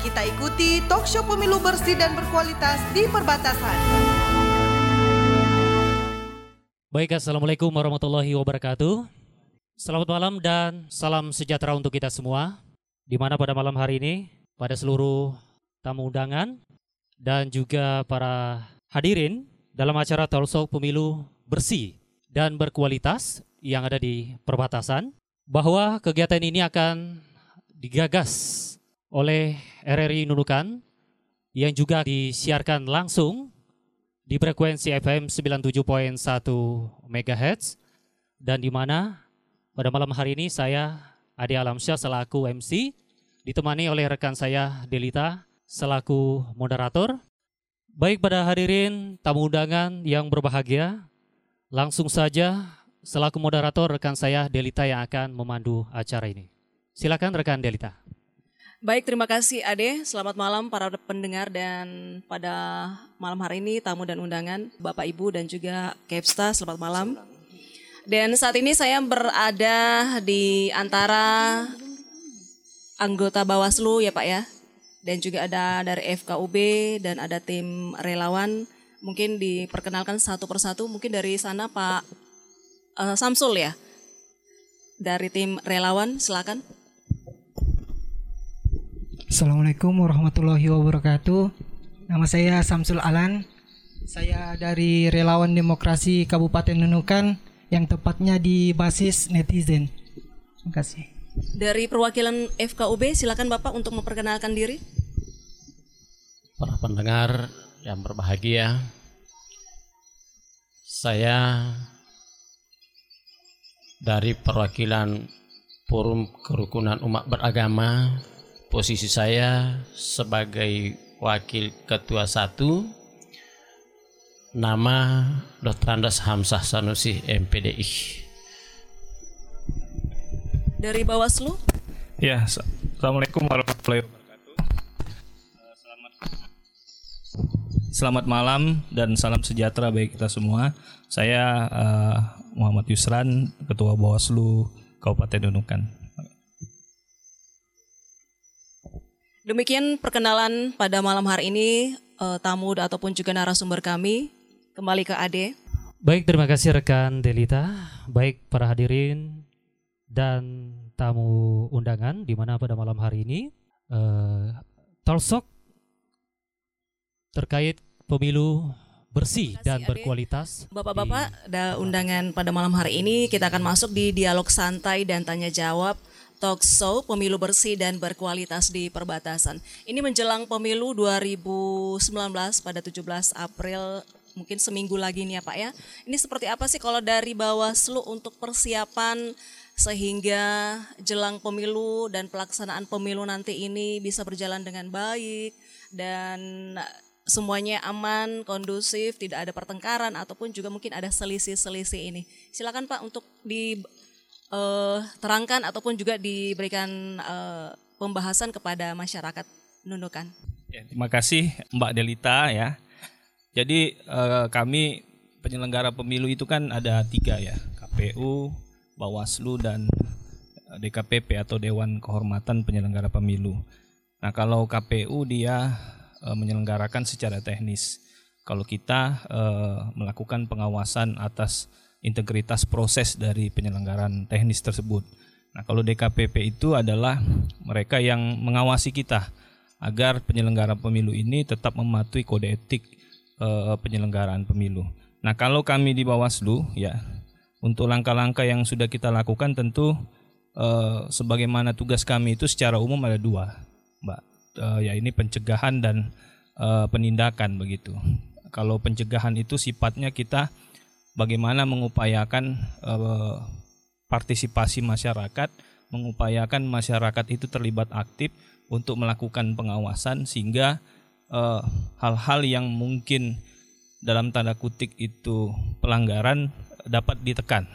kita ikuti talk show pemilu bersih dan berkualitas di perbatasan. Baik, Assalamualaikum warahmatullahi wabarakatuh. Selamat malam dan salam sejahtera untuk kita semua. Di mana pada malam hari ini, pada seluruh tamu undangan dan juga para hadirin dalam acara Talkshow Pemilu Bersih dan Berkualitas yang ada di perbatasan, bahwa kegiatan ini akan digagas oleh RRI Nunukan yang juga disiarkan langsung di frekuensi FM 97.1 MHz dan di mana pada malam hari ini saya Ade Alamsyah selaku MC ditemani oleh rekan saya Delita selaku moderator. Baik pada hadirin tamu undangan yang berbahagia, langsung saja selaku moderator rekan saya Delita yang akan memandu acara ini. Silakan rekan Delita. Baik, terima kasih Ade. Selamat malam para pendengar dan pada malam hari ini tamu dan undangan Bapak Ibu dan juga Kepsta. Selamat malam. Dan saat ini saya berada di antara anggota Bawaslu ya Pak ya. Dan juga ada dari FKUB dan ada tim relawan. Mungkin diperkenalkan satu persatu. Mungkin dari sana Pak uh, Samsul ya. Dari tim relawan silakan. Assalamualaikum warahmatullahi wabarakatuh. Nama saya Samsul Alan. Saya dari Relawan Demokrasi Kabupaten Nunukan yang tepatnya di basis netizen. Terima kasih. Dari perwakilan FKUB silakan Bapak untuk memperkenalkan diri. Para pendengar yang berbahagia. Saya dari perwakilan Forum Kerukunan Umat Beragama posisi saya sebagai wakil ketua satu nama Dr. Andas Hamzah Sanusi MPDI dari Bawaslu? Ya Assalamualaikum warahmatullahi wabarakatuh. Selamat selamat malam dan salam sejahtera bagi kita semua. Saya uh, Muhammad Yusran ketua Bawaslu Kabupaten Nunukan Demikian perkenalan pada malam hari ini uh, tamu ataupun juga narasumber kami. Kembali ke Ade. Baik, terima kasih rekan Delita. Baik para hadirin dan tamu undangan di mana pada malam hari ini uh, Talsok terkait pemilu bersih dan berkualitas. Bapak-bapak, ada undangan pada malam hari ini kita akan masuk di dialog santai dan tanya jawab talk show pemilu bersih dan berkualitas di perbatasan. Ini menjelang pemilu 2019 pada 17 April mungkin seminggu lagi nih ya Pak ya. Ini seperti apa sih kalau dari Bawaslu untuk persiapan sehingga jelang pemilu dan pelaksanaan pemilu nanti ini bisa berjalan dengan baik dan semuanya aman, kondusif, tidak ada pertengkaran ataupun juga mungkin ada selisih-selisih ini. Silakan Pak untuk di uh, terangkan ataupun juga diberikan uh, pembahasan kepada masyarakat Nunukan. Ya, terima kasih Mbak Delita ya. Jadi uh, kami penyelenggara pemilu itu kan ada tiga ya, KPU, Bawaslu dan DKPP atau Dewan Kehormatan Penyelenggara Pemilu. Nah kalau KPU dia uh, menyelenggarakan secara teknis. Kalau kita uh, melakukan pengawasan atas integritas proses dari penyelenggaraan teknis tersebut. Nah, kalau DKPP itu adalah mereka yang mengawasi kita agar penyelenggara pemilu ini tetap mematuhi kode etik e, penyelenggaraan pemilu. Nah, kalau kami di Bawaslu ya, untuk langkah-langkah yang sudah kita lakukan tentu e, sebagaimana tugas kami itu secara umum ada dua, Mbak. E, ya ini pencegahan dan e, penindakan begitu. Kalau pencegahan itu sifatnya kita bagaimana mengupayakan uh, partisipasi masyarakat, mengupayakan masyarakat itu terlibat aktif untuk melakukan pengawasan sehingga eh, hal-hal yang mungkin dalam tanda kutip itu pelanggaran dapat ditekan.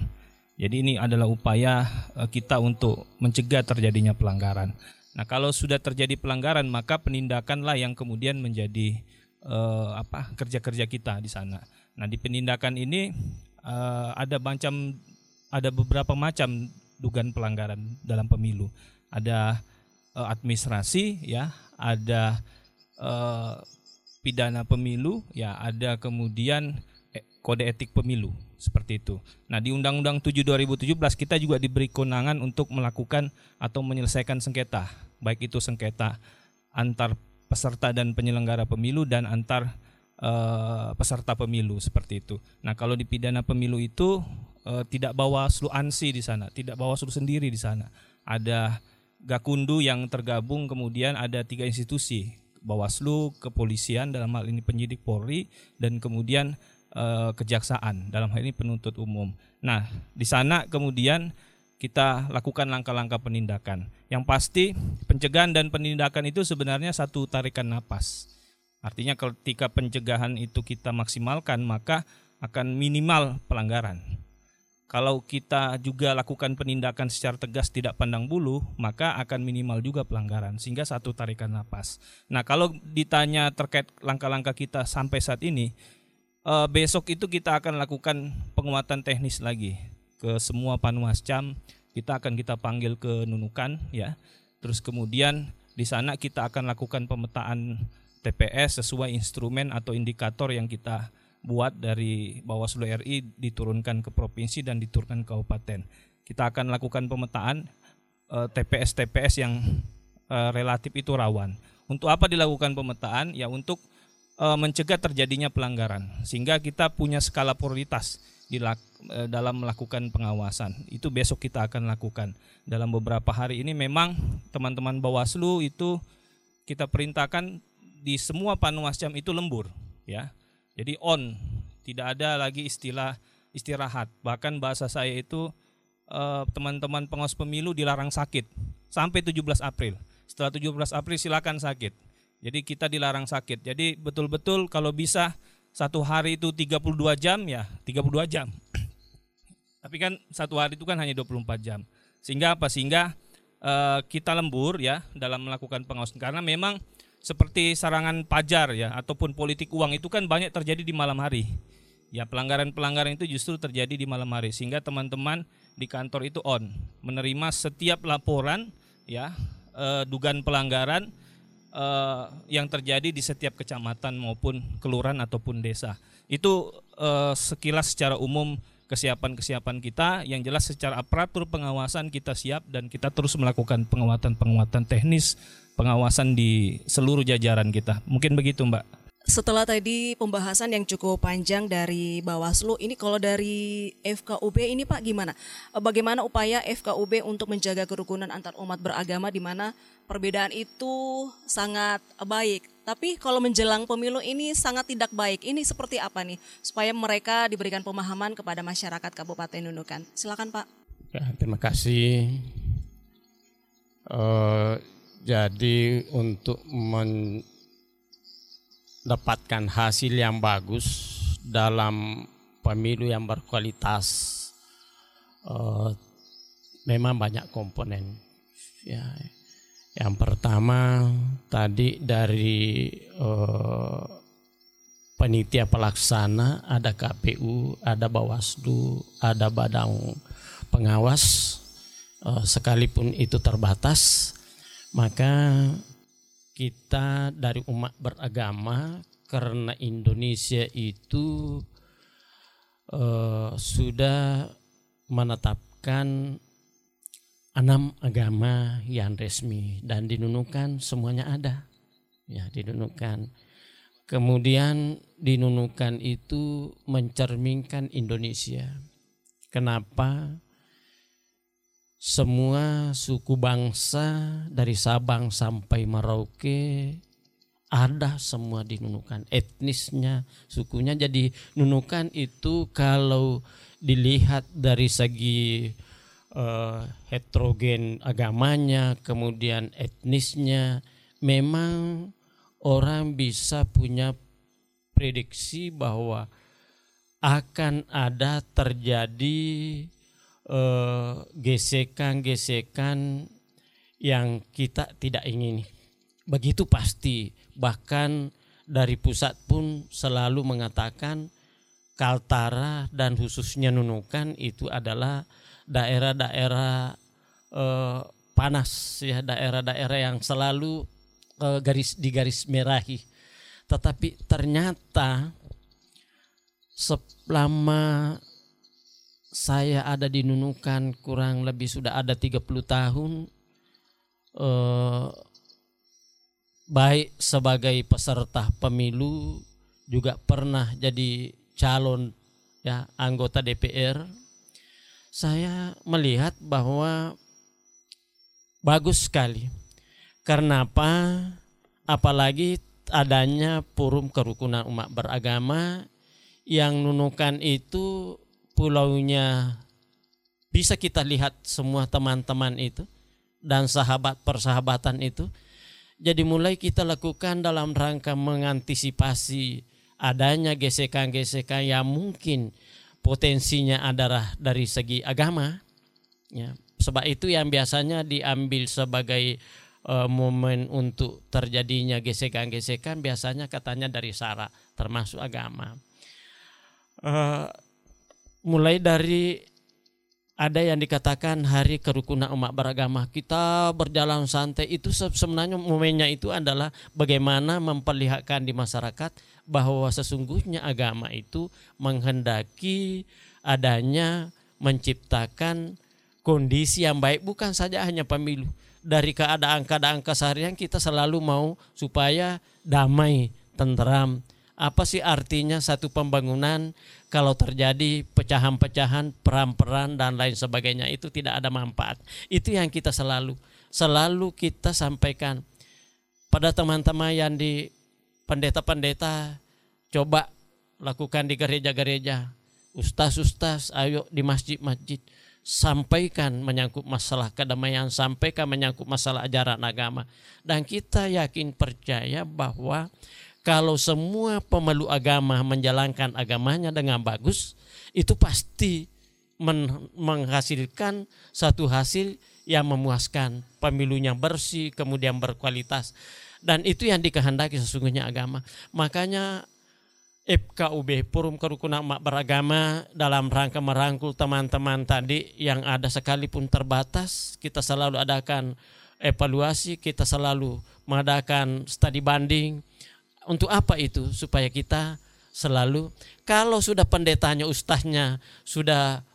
Jadi ini adalah upaya uh, kita untuk mencegah terjadinya pelanggaran. Nah, kalau sudah terjadi pelanggaran, maka penindakanlah yang kemudian menjadi uh, apa kerja-kerja kita di sana. Nah di penindakan ini uh, ada macam ada beberapa macam dugaan pelanggaran dalam pemilu. Ada uh, administrasi ya, ada eh, pidana pemilu, ya ada kemudian kode etik pemilu seperti itu. Nah, di Undang-Undang 7 2017 kita juga diberi kewenangan untuk melakukan atau menyelesaikan sengketa, baik itu sengketa antar peserta dan penyelenggara pemilu dan antar eh, peserta pemilu seperti itu. Nah, kalau di pidana pemilu itu eh, tidak bawa selu ansi di sana, tidak bawa selu sendiri di sana. Ada Gakundu yang tergabung kemudian ada tiga institusi Bawaslu, kepolisian dalam hal ini penyidik Polri dan kemudian eh, kejaksaan dalam hal ini penuntut umum. Nah, di sana kemudian kita lakukan langkah-langkah penindakan. Yang pasti pencegahan dan penindakan itu sebenarnya satu tarikan napas. Artinya ketika pencegahan itu kita maksimalkan maka akan minimal pelanggaran. Kalau kita juga lakukan penindakan secara tegas tidak pandang bulu, maka akan minimal juga pelanggaran sehingga satu tarikan napas. Nah, kalau ditanya terkait langkah-langkah kita sampai saat ini, eh, besok itu kita akan lakukan penguatan teknis lagi ke semua panwascam. Kita akan kita panggil ke Nunukan ya. Terus kemudian di sana kita akan lakukan pemetaan TPS sesuai instrumen atau indikator yang kita buat dari Bawaslu RI diturunkan ke provinsi dan diturunkan ke kabupaten. Kita akan lakukan pemetaan TPS-TPS yang eh, relatif itu rawan. Untuk apa dilakukan pemetaan? Ya untuk eh, mencegah terjadinya pelanggaran sehingga kita punya skala prioritas eh, dalam melakukan pengawasan. Itu besok kita akan lakukan. Dalam beberapa hari ini memang teman-teman Bawaslu itu kita perintahkan di semua panwascam itu lembur ya. Jadi on, tidak ada lagi istilah istirahat. Bahkan bahasa saya itu eh, teman-teman pengawas pemilu dilarang sakit sampai 17 April. Setelah 17 April silakan sakit. Jadi kita dilarang sakit. Jadi betul-betul kalau bisa satu hari itu 32 jam ya 32 jam. Tapi kan satu hari itu kan hanya 24 jam. Sehingga apa? Sehingga eh, kita lembur ya dalam melakukan pengawasan karena memang seperti sarangan pajar ya ataupun politik uang itu kan banyak terjadi di malam hari. Ya pelanggaran-pelanggaran itu justru terjadi di malam hari sehingga teman-teman di kantor itu on menerima setiap laporan ya eh, dugaan pelanggaran eh, yang terjadi di setiap kecamatan maupun kelurahan ataupun desa. Itu eh, sekilas secara umum kesiapan-kesiapan kita yang jelas secara aparatur pengawasan kita siap dan kita terus melakukan penguatan-penguatan teknis pengawasan di seluruh jajaran kita. Mungkin begitu, Mbak. Setelah tadi pembahasan yang cukup panjang dari Bawaslu, ini kalau dari FKUB ini Pak gimana? Eh, Bagaimana upaya FKUB untuk menjaga kerukunan antar umat beragama di mana perbedaan itu sangat baik. Tapi kalau menjelang pemilu ini sangat tidak baik. Ini seperti apa nih supaya mereka diberikan pemahaman kepada masyarakat Kabupaten Nunukan? Silakan Pak. Ya, terima kasih. Eh, jadi untuk mendapatkan hasil yang bagus dalam pemilu yang berkualitas, eh, memang banyak komponen. Ya, yang pertama tadi dari eh, panitia pelaksana ada KPU, ada Bawaslu, ada Badan Pengawas. Eh, sekalipun itu terbatas, maka kita dari umat beragama karena Indonesia itu eh, sudah menetapkan enam agama yang resmi dan dinunukan semuanya ada. Ya dinunukan kemudian dinunukan itu mencerminkan Indonesia. Kenapa semua suku bangsa dari Sabang sampai Merauke ada semua di Nunukan etnisnya sukunya jadi Nunukan itu kalau dilihat dari segi eh, heterogen agamanya kemudian etnisnya memang orang bisa punya prediksi bahwa akan ada terjadi gesekan-gesekan yang kita tidak ingini. Begitu pasti, bahkan dari pusat pun selalu mengatakan Kaltara dan khususnya Nunukan itu adalah daerah-daerah eh, panas ya, daerah-daerah yang selalu eh, garis di garis merahi. Tetapi ternyata selama saya ada di Nunukan kurang lebih sudah ada 30 tahun eh, baik sebagai peserta pemilu juga pernah jadi calon ya anggota DPR saya melihat bahwa bagus sekali. Karena apa apalagi adanya forum kerukunan umat beragama yang nunukan itu pulaunya bisa kita lihat semua teman-teman itu dan sahabat persahabatan itu. Jadi mulai kita lakukan dalam rangka mengantisipasi adanya gesekan-gesekan yang mungkin potensinya adalah dari segi agama ya. Sebab itu yang biasanya diambil sebagai uh, momen untuk terjadinya gesekan-gesekan biasanya katanya dari sara termasuk agama. Uh, mulai dari ada yang dikatakan hari kerukunan umat beragama kita berjalan santai itu sebenarnya momennya itu adalah bagaimana memperlihatkan di masyarakat bahwa sesungguhnya agama itu menghendaki adanya menciptakan kondisi yang baik bukan saja hanya pemilu. Dari keadaan-keadaan keseharian kita selalu mau supaya damai tentram apa sih artinya satu pembangunan? Kalau terjadi pecahan-pecahan, peran-peran dan lain sebagainya itu tidak ada manfaat. Itu yang kita selalu selalu kita sampaikan pada teman-teman yang di pendeta-pendeta coba lakukan di gereja-gereja. Ustaz-ustaz ayo di masjid-masjid sampaikan menyangkut masalah kedamaian, sampaikan menyangkut masalah ajaran agama. Dan kita yakin percaya bahwa kalau semua pemeluk agama menjalankan agamanya dengan bagus, itu pasti men menghasilkan satu hasil yang memuaskan, pemilunya bersih, kemudian berkualitas. Dan itu yang dikehendaki sesungguhnya agama. Makanya FKUB Forum Kerukunan Mak Beragama dalam rangka merangkul teman-teman tadi yang ada sekalipun terbatas, kita selalu adakan evaluasi, kita selalu mengadakan studi banding, untuk apa itu? Supaya kita selalu kalau sudah pendetanya ustaznya sudah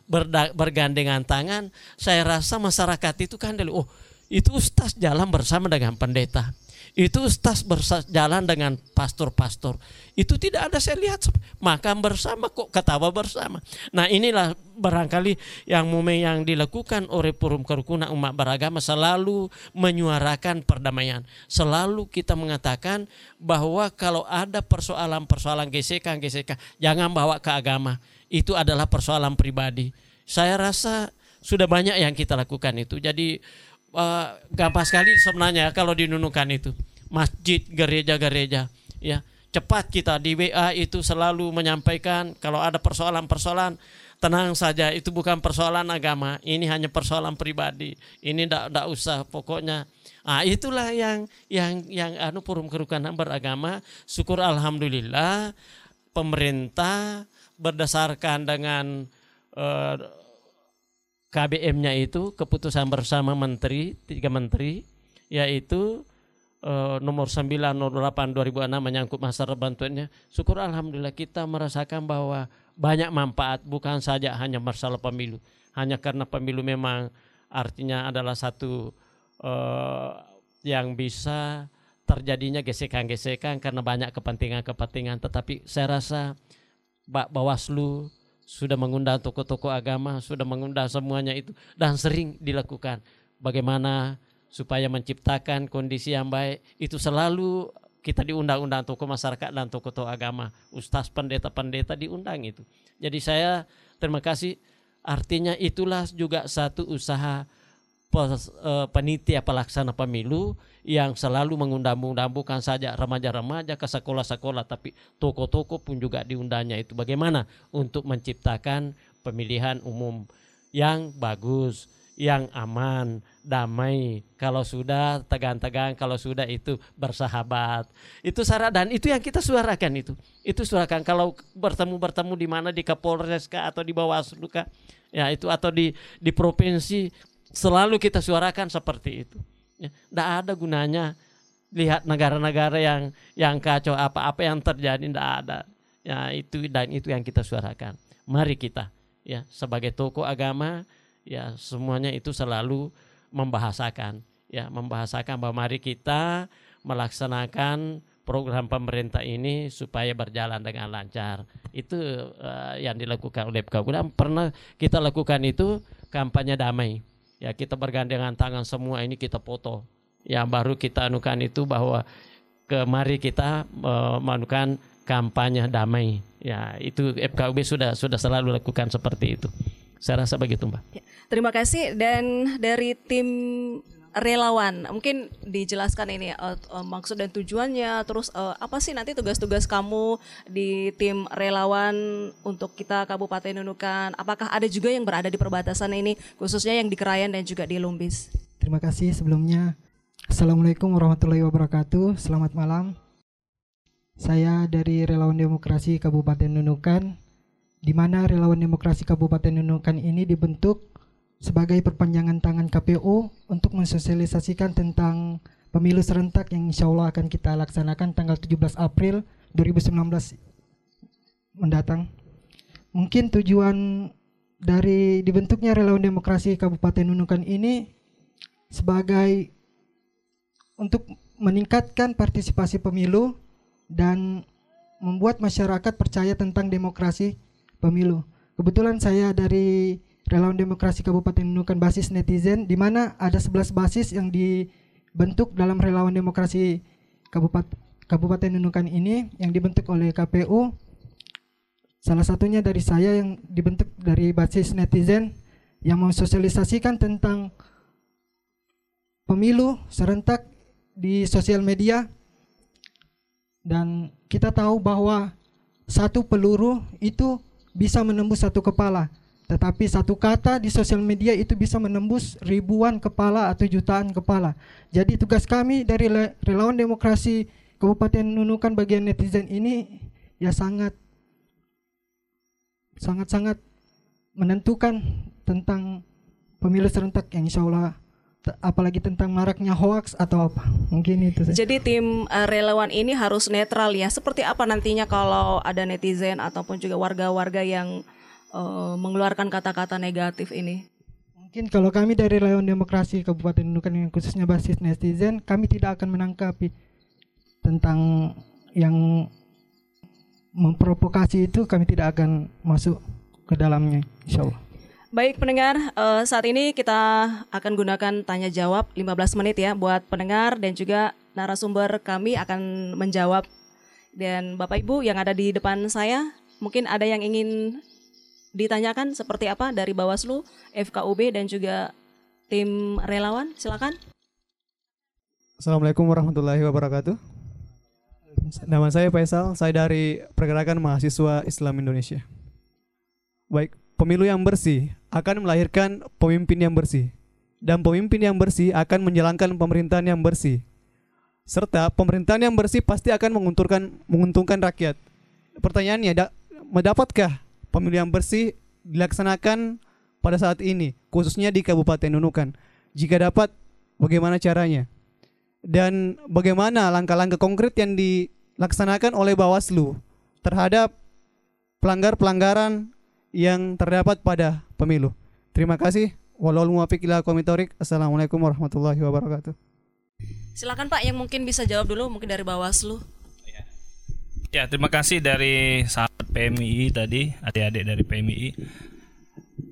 bergandengan tangan, saya rasa masyarakat itu kan oh itu ustaz jalan bersama dengan pendeta itu ustaz berjalan dengan pastor-pastor. Itu tidak ada saya lihat makan bersama kok ketawa bersama. Nah inilah barangkali yang momen yang dilakukan oleh Forum Kerukunan Umat Beragama selalu menyuarakan perdamaian. Selalu kita mengatakan bahwa kalau ada persoalan-persoalan gesekan-gesekan jangan bawa ke agama. Itu adalah persoalan pribadi. Saya rasa sudah banyak yang kita lakukan itu. Jadi uh, gampang sekali sebenarnya kalau dinunukan itu. Masjid gereja-gereja ya cepat kita di WA itu selalu menyampaikan kalau ada persoalan-persoalan tenang saja itu bukan persoalan agama ini hanya persoalan pribadi. Ini tidak usah pokoknya. Ah itulah yang yang yang anu forum kerukunan beragama. Syukur alhamdulillah pemerintah berdasarkan dengan uh, KBM-nya itu keputusan bersama menteri tiga menteri yaitu uh, nomor 908 2006 menyangkut masalah bantuannya syukur alhamdulillah kita merasakan bahwa banyak manfaat bukan saja hanya masalah pemilu. Hanya karena pemilu memang artinya adalah satu uh, yang bisa terjadinya gesekan-gesekan karena banyak kepentingan-kepentingan. Tetapi saya rasa Bawaslu sudah mengundang tokoh-tokoh agama, sudah mengundang semuanya itu dan sering dilakukan. Bagaimana supaya menciptakan kondisi yang baik itu selalu kita diundang-undang tokoh masyarakat dan tokoh-tokoh agama, ustaz, pendeta-pendeta diundang itu. Jadi saya terima kasih. Artinya itulah juga satu usaha penitia pelaksana pemilu yang selalu mengundang-undang saja remaja-remaja ke sekolah-sekolah tapi toko-toko pun juga diundangnya itu bagaimana untuk menciptakan pemilihan umum yang bagus, yang aman, damai. Kalau sudah tegang-tegang, kalau sudah itu bersahabat. Itu syarat dan itu yang kita suarakan itu. Itu suarakan kalau bertemu-bertemu di mana di Kapolres atau di Bawaslu kah? Ya itu atau di di provinsi selalu kita suarakan seperti itu. Ya, tidak ada gunanya lihat negara-negara yang yang kacau apa-apa yang terjadi tidak ada. Ya itu dan itu yang kita suarakan. Mari kita ya sebagai tokoh agama ya semuanya itu selalu membahasakan ya membahasakan bahwa mari kita melaksanakan program pemerintah ini supaya berjalan dengan lancar. Itu uh, yang dilakukan oleh dan pernah kita lakukan itu kampanye damai. Ya kita bergandengan tangan semua ini kita foto. Ya baru kita anukan itu bahwa kemari kita uh, melakukan kampanye damai. Ya itu FKUB sudah sudah selalu lakukan seperti itu. Saya rasa begitu Mbak. Ya, terima kasih dan dari tim relawan. Mungkin dijelaskan ini uh, uh, maksud dan tujuannya, terus uh, apa sih nanti tugas-tugas kamu di tim relawan untuk kita Kabupaten Nunukan? Apakah ada juga yang berada di perbatasan ini, khususnya yang di Kerayan dan juga di Lumbis? Terima kasih sebelumnya. Assalamualaikum warahmatullahi wabarakatuh. Selamat malam. Saya dari Relawan Demokrasi Kabupaten Nunukan, di mana Relawan Demokrasi Kabupaten Nunukan ini dibentuk sebagai perpanjangan tangan KPU untuk mensosialisasikan tentang pemilu serentak yang insya Allah akan kita laksanakan tanggal 17 April 2019 mendatang. Mungkin tujuan dari dibentuknya Relawan Demokrasi Kabupaten Nunukan ini sebagai untuk meningkatkan partisipasi pemilu dan membuat masyarakat percaya tentang demokrasi pemilu. Kebetulan saya dari Relawan Demokrasi Kabupaten Nunukan basis netizen di mana ada 11 basis yang dibentuk dalam Relawan Demokrasi Kabupaten Kabupaten Nunukan ini yang dibentuk oleh KPU. Salah satunya dari saya yang dibentuk dari basis netizen yang mensosialisasikan tentang pemilu serentak di sosial media dan kita tahu bahwa satu peluru itu bisa menembus satu kepala tetapi satu kata di sosial media itu bisa menembus ribuan kepala atau jutaan kepala. Jadi tugas kami dari relawan demokrasi Kabupaten Nunukan bagian netizen ini ya sangat sangat-sangat menentukan tentang pemilu serentak yang insya Allah apalagi tentang maraknya hoax atau apa mungkin itu saja. jadi tim uh, relawan ini harus netral ya seperti apa nantinya kalau ada netizen ataupun juga warga-warga yang uh, mengeluarkan kata-kata negatif ini? Mungkin kalau kami dari Relawan Demokrasi Kabupaten Nunukan yang khususnya basis netizen, kami tidak akan menangkapi tentang yang memprovokasi itu kami tidak akan masuk ke dalamnya insya Allah. Baik pendengar, uh, saat ini kita akan gunakan tanya jawab 15 menit ya buat pendengar dan juga narasumber kami akan menjawab. Dan Bapak Ibu yang ada di depan saya, mungkin ada yang ingin ditanyakan seperti apa dari Bawaslu, FKUB dan juga tim relawan? Silakan. Assalamualaikum warahmatullahi wabarakatuh. Nama saya Faisal, saya dari Pergerakan Mahasiswa Islam Indonesia. Baik, pemilu yang bersih akan melahirkan pemimpin yang bersih. Dan pemimpin yang bersih akan menjalankan pemerintahan yang bersih. Serta pemerintahan yang bersih pasti akan menguntungkan menguntungkan rakyat. Pertanyaannya, da, mendapatkah pemilu yang bersih dilaksanakan pada saat ini, khususnya di Kabupaten Nunukan. Jika dapat, bagaimana caranya? Dan bagaimana langkah-langkah konkret yang dilaksanakan oleh Bawaslu terhadap pelanggar-pelanggaran yang terdapat pada pemilu. Terima kasih. Muwafiq ila Assalamualaikum warahmatullahi wabarakatuh. Silakan Pak yang mungkin bisa jawab dulu mungkin dari Bawaslu. Ya, terima kasih dari sahabat PMI tadi, adik-adik dari PMI.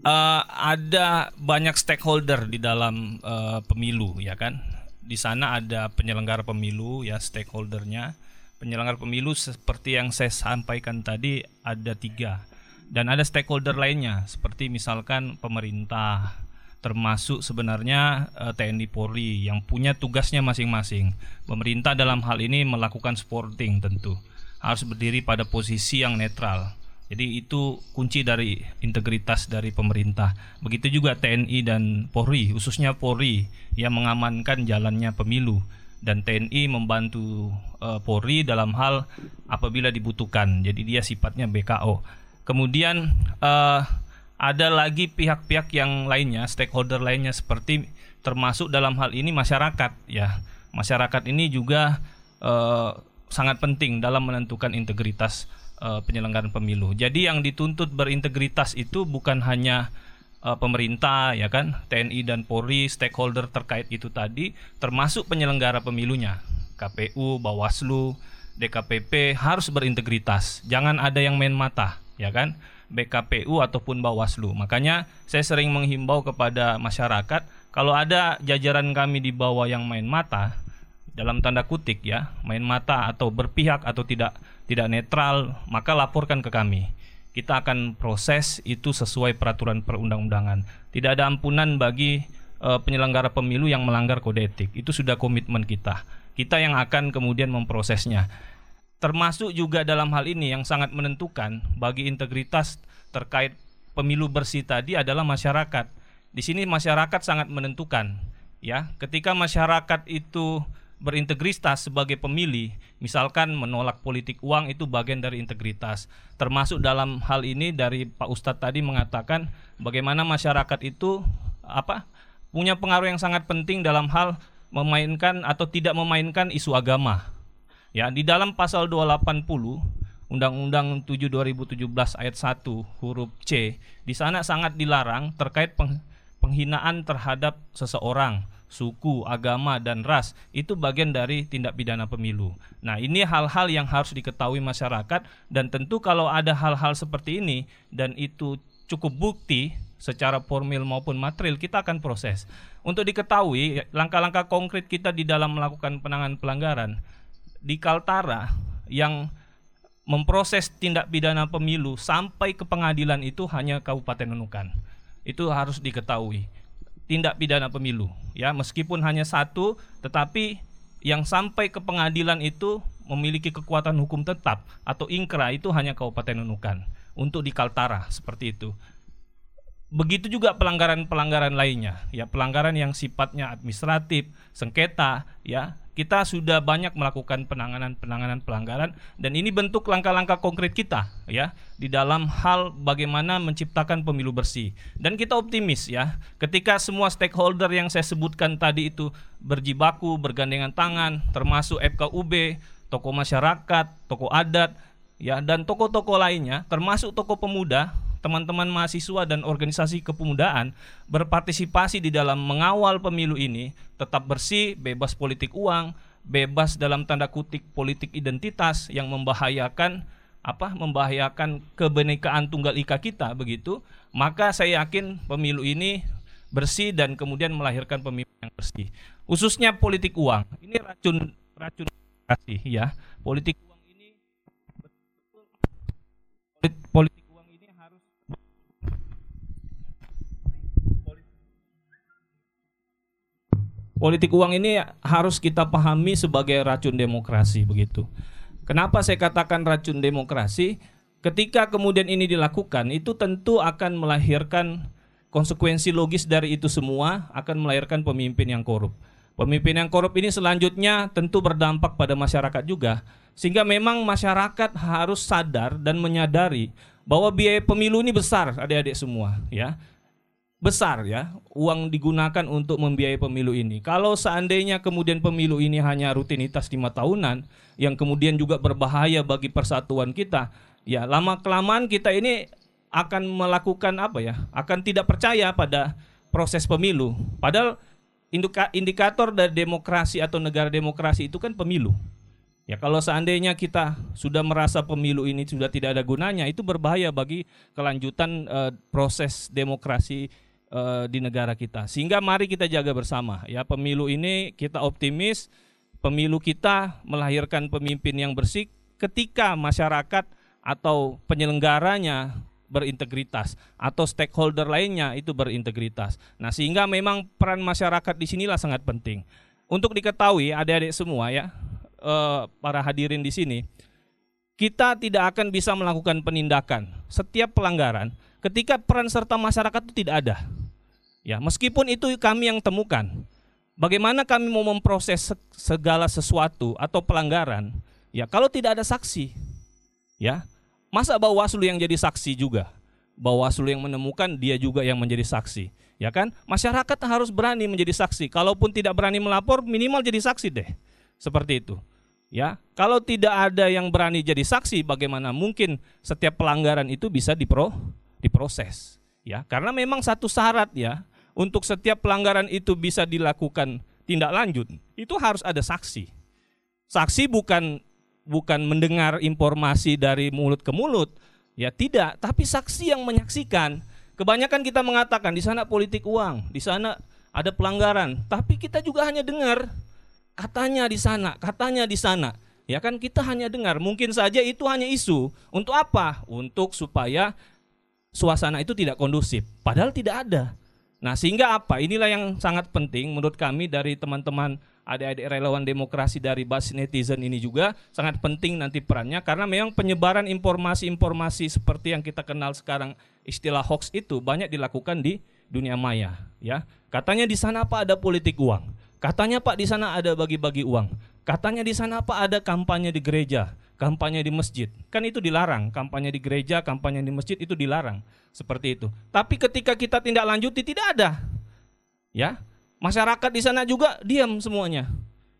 Uh, eh, ada banyak stakeholder di dalam uh, pemilu, ya kan? Di sana ada penyelenggara pemilu, ya stakeholdernya. Penyelenggara pemilu seperti yang saya sampaikan tadi ada tiga, dan ada stakeholder lainnya, seperti misalkan pemerintah, termasuk sebenarnya uh, eh, TNI Polri yang punya tugasnya masing-masing. Pemerintah dalam hal ini melakukan supporting tentu harus berdiri pada posisi yang netral. Jadi itu kunci dari integritas dari pemerintah. Begitu juga TNI dan Polri, khususnya Polri yang mengamankan jalannya pemilu dan TNI membantu uh, Polri dalam hal apabila dibutuhkan. Jadi dia sifatnya BKO. Kemudian uh, ada lagi pihak-pihak yang lainnya, stakeholder lainnya seperti termasuk dalam hal ini masyarakat ya Masyarakat ini juga eh, sangat penting dalam menentukan integritas eh, penyelenggaraan pemilu. Jadi yang dituntut berintegritas itu bukan hanya eh, pemerintah ya kan, TNI dan Polri, stakeholder terkait itu tadi, termasuk penyelenggara pemilunya, KPU, Bawaslu, DKPP harus berintegritas. Jangan ada yang main mata, ya kan? BKPU ataupun Bawaslu. Makanya saya sering menghimbau kepada masyarakat kalau ada jajaran kami di bawah yang main mata dalam tanda kutik ya, main mata atau berpihak atau tidak tidak netral, maka laporkan ke kami. Kita akan proses itu sesuai peraturan perundang-undangan. Tidak ada ampunan bagi uh, penyelenggara pemilu yang melanggar kode etik. Itu sudah komitmen kita. Kita yang akan kemudian memprosesnya termasuk juga dalam hal ini yang sangat menentukan bagi integritas terkait pemilu bersih tadi adalah masyarakat. Di sini masyarakat sangat menentukan ya. Ketika masyarakat itu berintegritas sebagai pemilih, misalkan menolak politik uang itu bagian dari integritas. Termasuk dalam hal ini dari Pak Ustadz tadi mengatakan bagaimana masyarakat itu apa punya pengaruh yang sangat penting dalam hal memainkan atau tidak memainkan isu agama Ya, di dalam pasal 280 Undang-Undang 7 2017 ayat 1 huruf C, di sana sangat dilarang terkait penghinaan terhadap seseorang, suku, agama dan ras. Itu bagian dari tindak pidana pemilu. Nah, ini hal-hal yang harus diketahui masyarakat dan tentu kalau ada hal-hal seperti ini dan itu cukup bukti secara formil maupun material kita akan proses. Untuk diketahui langkah-langkah konkret kita di dalam melakukan penanganan pelanggaran di Kaltara yang memproses tindak pidana pemilu sampai ke pengadilan itu hanya Kabupaten Nunukan. Itu harus diketahui. Tindak pidana pemilu ya. Meskipun hanya satu tetapi yang sampai ke pengadilan itu memiliki kekuatan hukum tetap atau ingkra itu hanya Kabupaten Nunukan untuk di Kaltara seperti itu. Begitu juga pelanggaran-pelanggaran lainnya, ya. Pelanggaran yang sifatnya administratif, sengketa, ya kita sudah banyak melakukan penanganan-penanganan pelanggaran dan ini bentuk langkah-langkah konkret kita ya di dalam hal bagaimana menciptakan pemilu bersih. Dan kita optimis ya, ketika semua stakeholder yang saya sebutkan tadi itu berjibaku, bergandengan tangan, termasuk FKUB, tokoh masyarakat, tokoh adat, ya dan tokoh-tokoh lainnya, termasuk tokoh pemuda, teman-teman mahasiswa dan organisasi kepemudaan berpartisipasi di dalam mengawal pemilu ini tetap bersih, bebas politik uang, bebas dalam tanda kutip politik identitas yang membahayakan apa membahayakan kebenekaan tunggal ika kita begitu. Maka saya yakin pemilu ini bersih dan kemudian melahirkan pemilu yang bersih. Khususnya politik uang. Ini racun racun kasih ya. Politik uang ini politik politik uang ini harus kita pahami sebagai racun demokrasi begitu. Kenapa saya katakan racun demokrasi? Ketika kemudian ini dilakukan, itu tentu akan melahirkan konsekuensi logis dari itu semua akan melahirkan pemimpin yang korup. Pemimpin yang korup ini selanjutnya tentu berdampak pada masyarakat juga. Sehingga memang masyarakat harus sadar dan menyadari bahwa biaya pemilu ini besar adik-adik semua ya besar ya uang digunakan untuk membiayai pemilu ini. Kalau seandainya kemudian pemilu ini hanya rutinitas lima tahunan yang kemudian juga berbahaya bagi persatuan kita, ya lama kelamaan kita ini akan melakukan apa ya? Akan tidak percaya pada proses pemilu. Padahal indikator dari demokrasi atau negara demokrasi itu kan pemilu. Ya kalau seandainya kita sudah merasa pemilu ini sudah tidak ada gunanya, itu berbahaya bagi kelanjutan uh, proses demokrasi uh, di negara kita. Sehingga mari kita jaga bersama ya pemilu ini kita optimis pemilu kita melahirkan pemimpin yang bersih ketika masyarakat atau penyelenggaranya berintegritas atau stakeholder lainnya itu berintegritas. Nah, sehingga memang peran masyarakat di sinilah sangat penting. Untuk diketahui adik-adik semua ya, eh, para hadirin di sini, kita tidak akan bisa melakukan penindakan setiap pelanggaran ketika peran serta masyarakat itu tidak ada. Ya, meskipun itu kami yang temukan. Bagaimana kami mau memproses segala sesuatu atau pelanggaran? Ya, kalau tidak ada saksi. Ya. Masa Bawaslu yang jadi saksi juga? Bawaslu yang menemukan dia juga yang menjadi saksi. Ya kan? Masyarakat harus berani menjadi saksi. Kalaupun tidak berani melapor, minimal jadi saksi deh. Seperti itu. Ya, kalau tidak ada yang berani jadi saksi, bagaimana mungkin setiap pelanggaran itu bisa dipro diproses? Ya, karena memang satu syarat ya untuk setiap pelanggaran itu bisa dilakukan tindak lanjut, itu harus ada saksi. Saksi bukan bukan mendengar informasi dari mulut ke mulut, ya tidak, tapi saksi yang menyaksikan Kebanyakan kita mengatakan di sana politik uang, di sana ada pelanggaran, tapi kita juga hanya dengar katanya di sana, katanya di sana. Ya kan kita hanya dengar, mungkin saja itu hanya isu. Untuk apa? Untuk supaya suasana itu tidak kondusif. Padahal tidak ada. Nah, sehingga apa? Inilah yang sangat penting menurut kami dari teman-teman adik-adik relawan demokrasi dari basis netizen ini juga sangat penting nanti perannya karena memang penyebaran informasi-informasi seperti yang kita kenal sekarang istilah hoax itu banyak dilakukan di dunia maya ya. Katanya di sana Pak ada politik uang. Katanya Pak di sana ada bagi-bagi uang. Katanya di sana Pak ada kampanye di gereja, kampanye di masjid. Kan itu dilarang, kampanye di gereja, kampanye di masjid itu dilarang. Seperti itu. Tapi ketika kita tindak lanjuti tidak ada. Ya, Masyarakat di sana juga diam semuanya.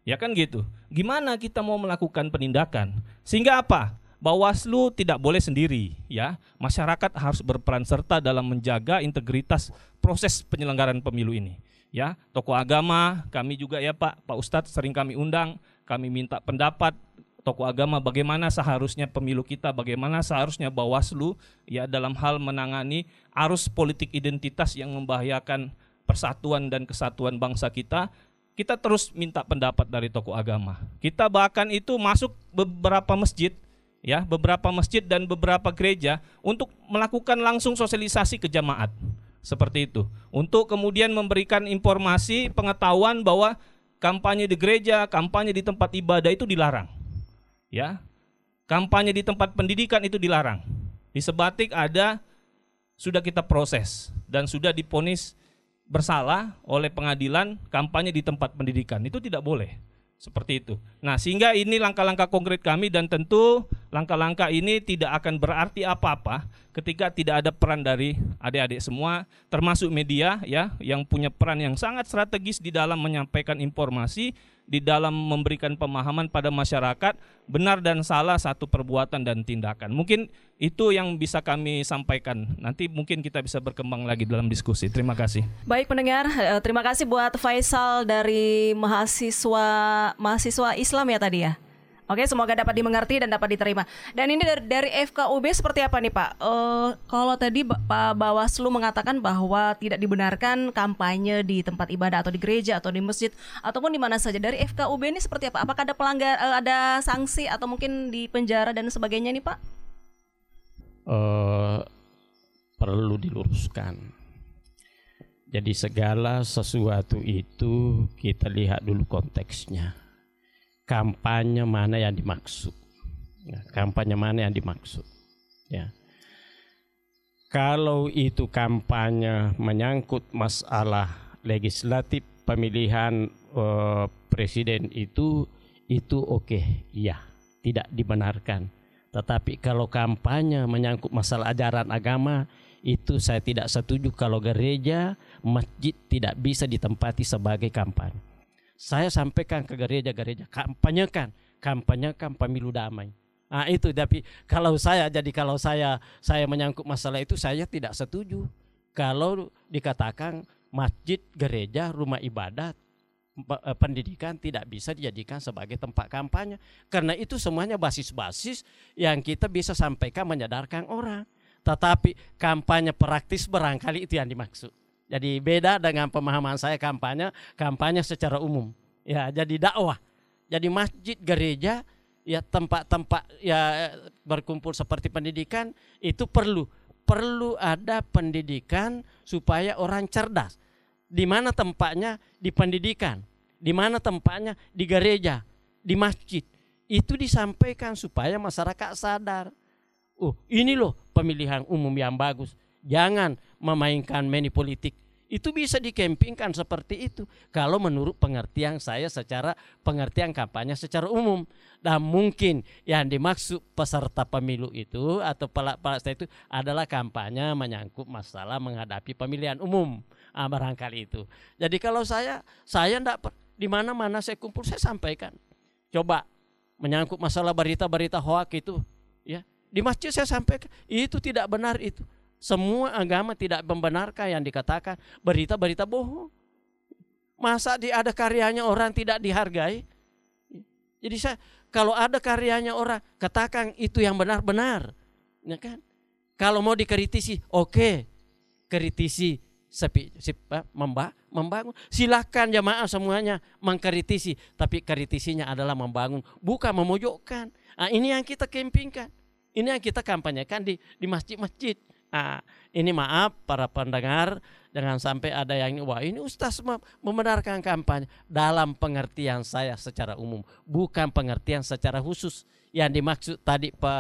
Ya kan gitu. Gimana kita mau melakukan penindakan? Sehingga apa? Bawaslu tidak boleh sendiri, ya. Masyarakat harus berperan serta dalam menjaga integritas proses penyelenggaraan pemilu ini. Ya, tokoh agama, kami juga ya Pak, Pak Ustadz sering kami undang, kami minta pendapat tokoh agama bagaimana seharusnya pemilu kita, bagaimana seharusnya Bawaslu ya dalam hal menangani arus politik identitas yang membahayakan persatuan dan kesatuan bangsa kita, kita terus minta pendapat dari tokoh agama. Kita bahkan itu masuk beberapa masjid, ya, beberapa masjid dan beberapa gereja untuk melakukan langsung sosialisasi ke jamaat. Seperti itu. Untuk kemudian memberikan informasi, pengetahuan bahwa kampanye di gereja, kampanye di tempat ibadah itu dilarang. Ya. Kampanye di tempat pendidikan itu dilarang. Di Sebatik ada sudah kita proses dan sudah diponis bersalah oleh pengadilan kampanye di tempat pendidikan. Itu tidak boleh. Seperti itu. Nah, sehingga ini langkah-langkah konkret kami dan tentu langkah-langkah ini tidak akan berarti apa-apa ketika tidak ada peran dari adik-adik semua termasuk media ya yang punya peran yang sangat strategis di dalam menyampaikan informasi di dalam memberikan pemahaman pada masyarakat benar dan salah satu perbuatan dan tindakan. Mungkin itu yang bisa kami sampaikan. Nanti mungkin kita bisa berkembang lagi dalam diskusi. Terima kasih. Baik pendengar, eh, terima kasih buat Faisal dari mahasiswa mahasiswa Islam ya tadi ya. Oke, semoga dapat dimengerti dan dapat diterima. Dan ini dari, dari FKUB seperti apa nih Pak? Uh, kalau tadi Pak Bawaslu mengatakan bahwa tidak dibenarkan kampanye di tempat ibadah atau di gereja atau di masjid ataupun di mana saja. Dari FKUB ini seperti apa? Apakah ada pelanggar, uh, ada sanksi atau mungkin di penjara dan sebagainya nih Pak? Uh, perlu diluruskan. Jadi segala sesuatu itu kita lihat dulu konteksnya kampanye mana yang dimaksud. Ya, kampanye mana yang dimaksud. Ya. Kalau itu kampanye menyangkut masalah legislatif pemilihan uh, presiden itu itu oke, okay, iya, tidak dibenarkan. Tetapi kalau kampanye menyangkut masalah ajaran agama itu saya tidak setuju kalau gereja, masjid tidak bisa ditempati sebagai kampanye saya sampaikan ke gereja-gereja, kampanyekan, kampanyekan pemilu damai. Nah itu tapi kalau saya jadi kalau saya saya menyangkut masalah itu saya tidak setuju. Kalau dikatakan masjid, gereja, rumah ibadat, eh, pendidikan tidak bisa dijadikan sebagai tempat kampanye karena itu semuanya basis-basis yang kita bisa sampaikan menyadarkan orang. Tetapi kampanye praktis barangkali itu yang dimaksud. Jadi beda dengan pemahaman saya kampanye, kampanye secara umum. Ya, jadi dakwah. Jadi masjid, gereja, ya tempat-tempat ya berkumpul seperti pendidikan itu perlu perlu ada pendidikan supaya orang cerdas. Di mana tempatnya di pendidikan, di mana tempatnya di gereja, di masjid. Itu disampaikan supaya masyarakat sadar. Oh, ini loh pemilihan umum yang bagus. Jangan memainkan mani politik itu bisa dikempingkan seperti itu kalau menurut pengertian saya secara pengertian kampanye secara umum dan mungkin yang dimaksud peserta pemilu itu atau pelak itu adalah kampanye menyangkut masalah menghadapi pemilihan umum Ah, barangkali itu. Jadi kalau saya, saya per- di mana-mana saya kumpul saya sampaikan. Coba menyangkut masalah berita-berita hoak itu, ya di masjid saya sampaikan itu tidak benar itu. Semua agama tidak membenarkan yang dikatakan berita-berita bohong. Masa di ada karyanya orang tidak dihargai? Jadi saya kalau ada karyanya orang katakan itu yang benar-benar, ya kan? Kalau mau dikritisi, oke, kritisi sepi, sepi memba, membangun. Silakan jamaah semuanya mengkritisi, tapi kritisinya adalah membangun, bukan memojokkan. Nah, ini yang kita kempingkan, ini yang kita kampanyekan di di masjid-masjid. Nah, ini maaf para pendengar, jangan sampai ada yang wah ini ustaz mem- membenarkan kampanye dalam pengertian saya secara umum, bukan pengertian secara khusus. Yang dimaksud tadi pe,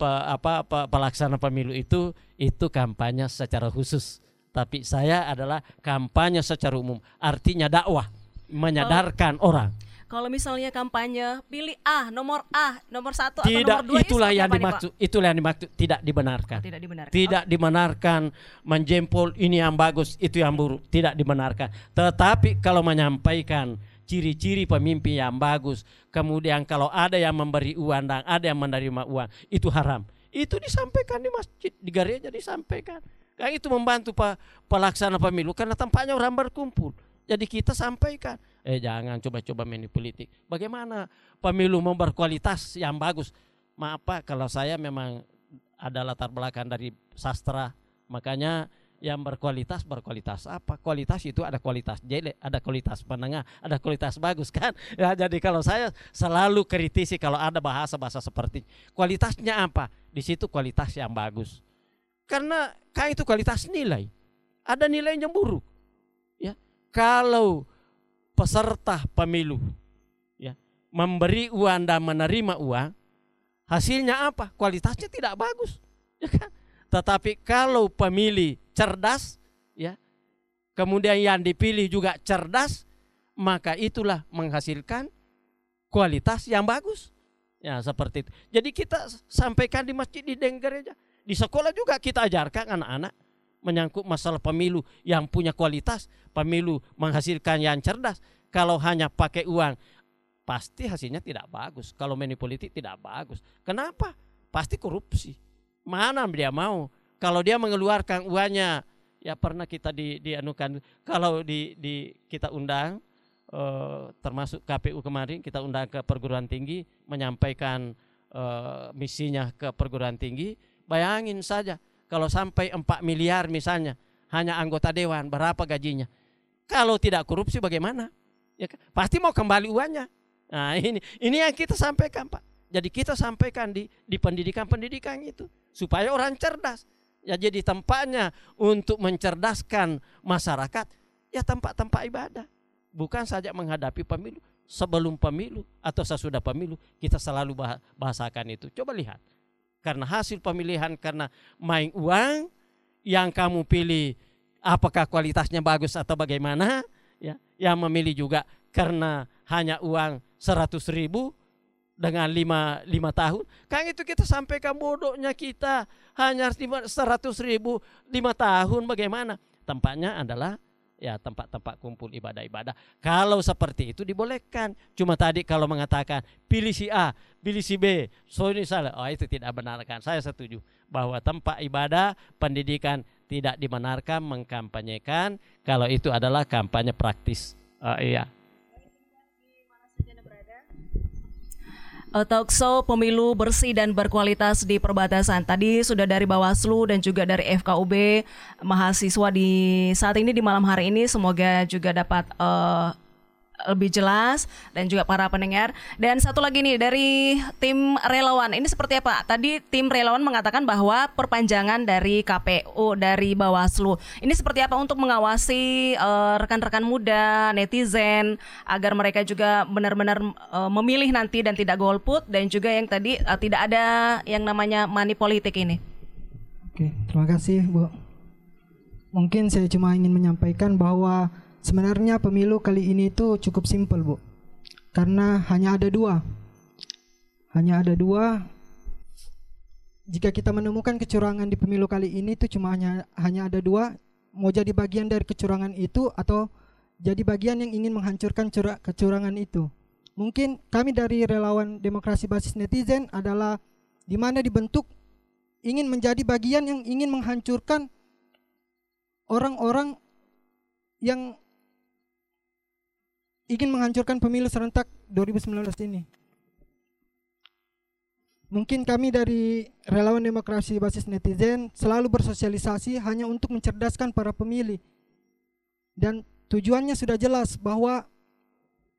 pe- apa, pe- pelaksana pemilu itu itu kampanye secara khusus. Tapi saya adalah kampanye secara umum, artinya dakwah, menyadarkan orang. Kalau misalnya kampanye pilih A, nomor A, nomor satu atau Tidak nomor dua itulah yang nih, dimaksud, itulah yang dimaksud tidak dibenarkan. Tidak dibenarkan. Tidak dibenarkan menjempol ini yang bagus, itu yang buruk, tidak dibenarkan. Tetapi kalau menyampaikan ciri-ciri pemimpin yang bagus, kemudian kalau ada yang memberi uang dan ada yang menerima uang, itu haram. Itu disampaikan di masjid, di gereja disampaikan. Kan itu membantu pak pelaksana pemilu karena tampaknya orang berkumpul. Jadi kita sampaikan, eh jangan coba-coba main di politik. Bagaimana pemilu mau berkualitas yang bagus? Maaf Pak, kalau saya memang ada latar belakang dari sastra, makanya yang berkualitas berkualitas apa? Kualitas itu ada kualitas jelek, ada kualitas penengah, ada kualitas bagus kan? Ya jadi kalau saya selalu kritisi kalau ada bahasa-bahasa seperti kualitasnya apa? Di situ kualitas yang bagus. Karena kan itu kualitas nilai. Ada nilai yang buruk. Ya. Kalau peserta pemilu ya memberi uang dan menerima uang, hasilnya apa? Kualitasnya tidak bagus. Ya kan? Tetapi kalau pemilih cerdas, ya, kemudian yang dipilih juga cerdas, maka itulah menghasilkan kualitas yang bagus. Ya seperti itu. Jadi kita sampaikan di masjid di gereja, di sekolah juga kita ajarkan anak-anak menyangkut masalah pemilu yang punya kualitas, pemilu menghasilkan yang cerdas. Kalau hanya pakai uang, pasti hasilnya tidak bagus. Kalau main politik tidak bagus. Kenapa? Pasti korupsi. Mana dia mau? Kalau dia mengeluarkan uangnya, ya pernah kita di, dianukan. Kalau di, di kita undang, eh, termasuk KPU kemarin kita undang ke perguruan tinggi menyampaikan eh, misinya ke perguruan tinggi. Bayangin saja kalau sampai 4 miliar misalnya hanya anggota dewan berapa gajinya? Kalau tidak korupsi bagaimana? Ya, kan? pasti mau kembali uangnya. Nah ini ini yang kita sampaikan Pak. Jadi kita sampaikan di di pendidikan-pendidikan itu supaya orang cerdas. Ya jadi tempatnya untuk mencerdaskan masyarakat ya tempat-tempat ibadah. Bukan saja menghadapi pemilu, sebelum pemilu atau sesudah pemilu kita selalu bah- bahasakan itu. Coba lihat. Karena hasil pemilihan karena main uang yang kamu pilih apakah kualitasnya bagus atau bagaimana ya yang memilih juga karena hanya uang 100 ribu dengan lima, lima tahun. Kan itu kita sampaikan bodohnya kita hanya lima- 100 ribu lima tahun bagaimana? Tempatnya adalah ya tempat-tempat kumpul ibadah-ibadah. Kalau seperti itu dibolehkan. Cuma tadi kalau mengatakan pilih si A pilih si B. So ini salah. Oh itu tidak benarkan. Saya setuju bahwa tempat ibadah pendidikan tidak dibenarkan mengkampanyekan. Kalau itu adalah kampanye praktis. Ah, iya Uh, Talkshow pemilu bersih dan berkualitas di perbatasan. Tadi sudah dari Bawaslu dan juga dari FKUB mahasiswa di saat ini di malam hari ini semoga juga dapat uh, lebih jelas dan juga para pendengar. Dan satu lagi nih dari tim relawan. Ini seperti apa? Tadi tim relawan mengatakan bahwa perpanjangan dari KPU dari Bawaslu. Ini seperti apa untuk mengawasi eh, rekan-rekan muda, netizen agar mereka juga benar-benar eh, memilih nanti dan tidak golput dan juga yang tadi eh, tidak ada yang namanya money politik ini. Oke, terima kasih Bu. Mungkin saya cuma ingin menyampaikan bahwa sebenarnya pemilu kali ini itu cukup simpel Bu. Karena hanya ada dua. Hanya ada dua. Jika kita menemukan kecurangan di pemilu kali ini itu cuma hanya hanya ada dua, mau jadi bagian dari kecurangan itu atau jadi bagian yang ingin menghancurkan cura- kecurangan itu. Mungkin kami dari relawan demokrasi basis netizen adalah di mana dibentuk ingin menjadi bagian yang ingin menghancurkan orang-orang yang ingin menghancurkan pemilu serentak 2019 ini. Mungkin kami dari relawan demokrasi basis netizen selalu bersosialisasi hanya untuk mencerdaskan para pemilih. Dan tujuannya sudah jelas bahwa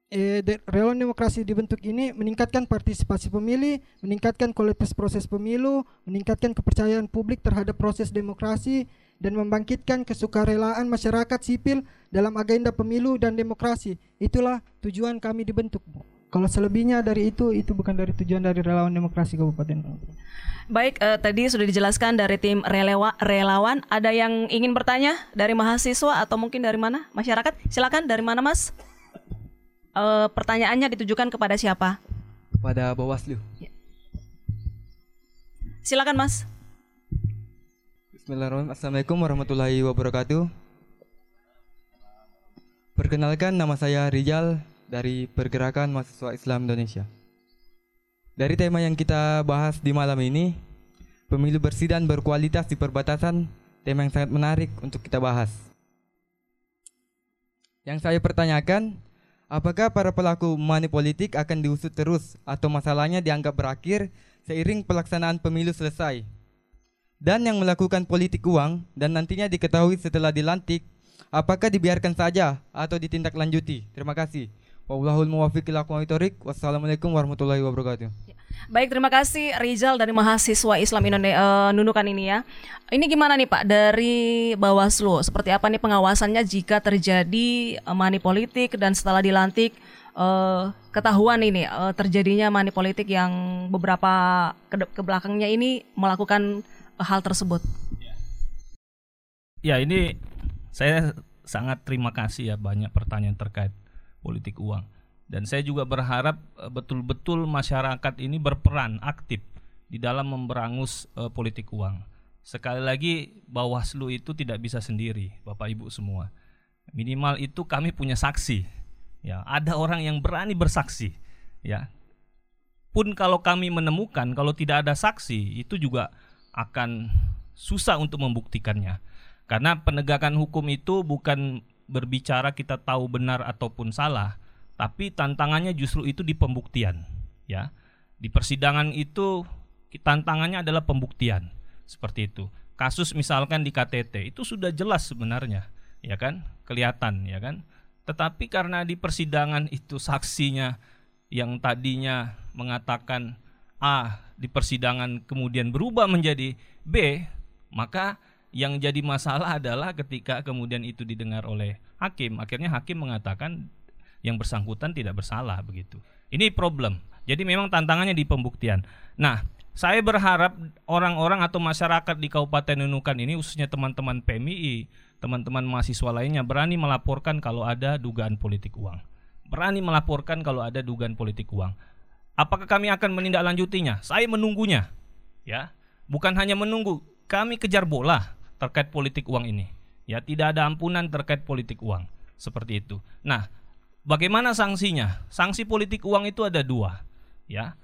eh, de- relawan demokrasi dibentuk ini meningkatkan partisipasi pemilih, meningkatkan kualitas proses pemilu, meningkatkan kepercayaan publik terhadap proses demokrasi, dan membangkitkan kesukarelaan masyarakat sipil dalam agenda pemilu dan demokrasi. Itulah tujuan kami dibentuk. Bu. Kalau selebihnya dari itu, itu bukan dari tujuan dari relawan demokrasi Kabupaten. Baik, eh, tadi sudah dijelaskan dari tim relewa, relawan. Ada yang ingin bertanya dari mahasiswa atau mungkin dari mana? Masyarakat? Silakan dari mana, Mas? Eh, pertanyaannya ditujukan kepada siapa? pada Bawaslu. Silakan, Mas. Bismillahirrahmanirrahim. Assalamualaikum warahmatullahi wabarakatuh. Perkenalkan nama saya Rijal dari Pergerakan Mahasiswa Islam Indonesia. Dari tema yang kita bahas di malam ini, pemilu bersih dan berkualitas di perbatasan, tema yang sangat menarik untuk kita bahas. Yang saya pertanyakan, apakah para pelaku money politik akan diusut terus atau masalahnya dianggap berakhir seiring pelaksanaan pemilu selesai? Dan yang melakukan politik uang dan nantinya diketahui setelah dilantik, apakah dibiarkan saja atau ditindaklanjuti? Terima kasih. Wallahul muwaffiq ila. Wassalamualaikum warahmatullahi wabarakatuh. Baik, terima kasih Rizal dari mahasiswa Islam Indonesia Nunukan ini ya. Ini gimana nih Pak dari Bawaslu? Seperti apa nih pengawasannya jika terjadi eh, money politik dan setelah dilantik eh, ketahuan ini eh, terjadinya money politik yang beberapa ke, ke ini melakukan hal tersebut. Ya ini saya sangat terima kasih ya banyak pertanyaan terkait politik uang dan saya juga berharap eh, betul-betul masyarakat ini berperan aktif di dalam memberangus eh, politik uang. Sekali lagi Bawaslu itu tidak bisa sendiri, Bapak Ibu semua. Minimal itu kami punya saksi. Ya, ada orang yang berani bersaksi, ya. Pun kalau kami menemukan kalau tidak ada saksi, itu juga akan susah untuk membuktikannya. Karena penegakan hukum itu bukan berbicara kita tahu benar ataupun salah, tapi tantangannya justru itu di pembuktian, ya. Di persidangan itu tantangannya adalah pembuktian. Seperti itu. Kasus misalkan di KTT itu sudah jelas sebenarnya, ya kan? Kelihatan, ya kan? Tetapi karena di persidangan itu saksinya yang tadinya mengatakan A di persidangan kemudian berubah menjadi B, maka yang jadi masalah adalah ketika kemudian itu didengar oleh hakim, akhirnya hakim mengatakan yang bersangkutan tidak bersalah begitu. Ini problem. Jadi memang tantangannya di pembuktian. Nah, saya berharap orang-orang atau masyarakat di Kabupaten Nunukan ini khususnya teman-teman PMI, teman-teman mahasiswa lainnya berani melaporkan kalau ada dugaan politik uang. Berani melaporkan kalau ada dugaan politik uang. Apakah kami akan menindaklanjutinya? Saya menunggunya. Ya. Bukan hanya menunggu, kami kejar bola terkait politik uang ini. Ya, tidak ada ampunan terkait politik uang. Seperti itu. Nah, bagaimana sanksinya? Sanksi politik uang itu ada dua. Ya,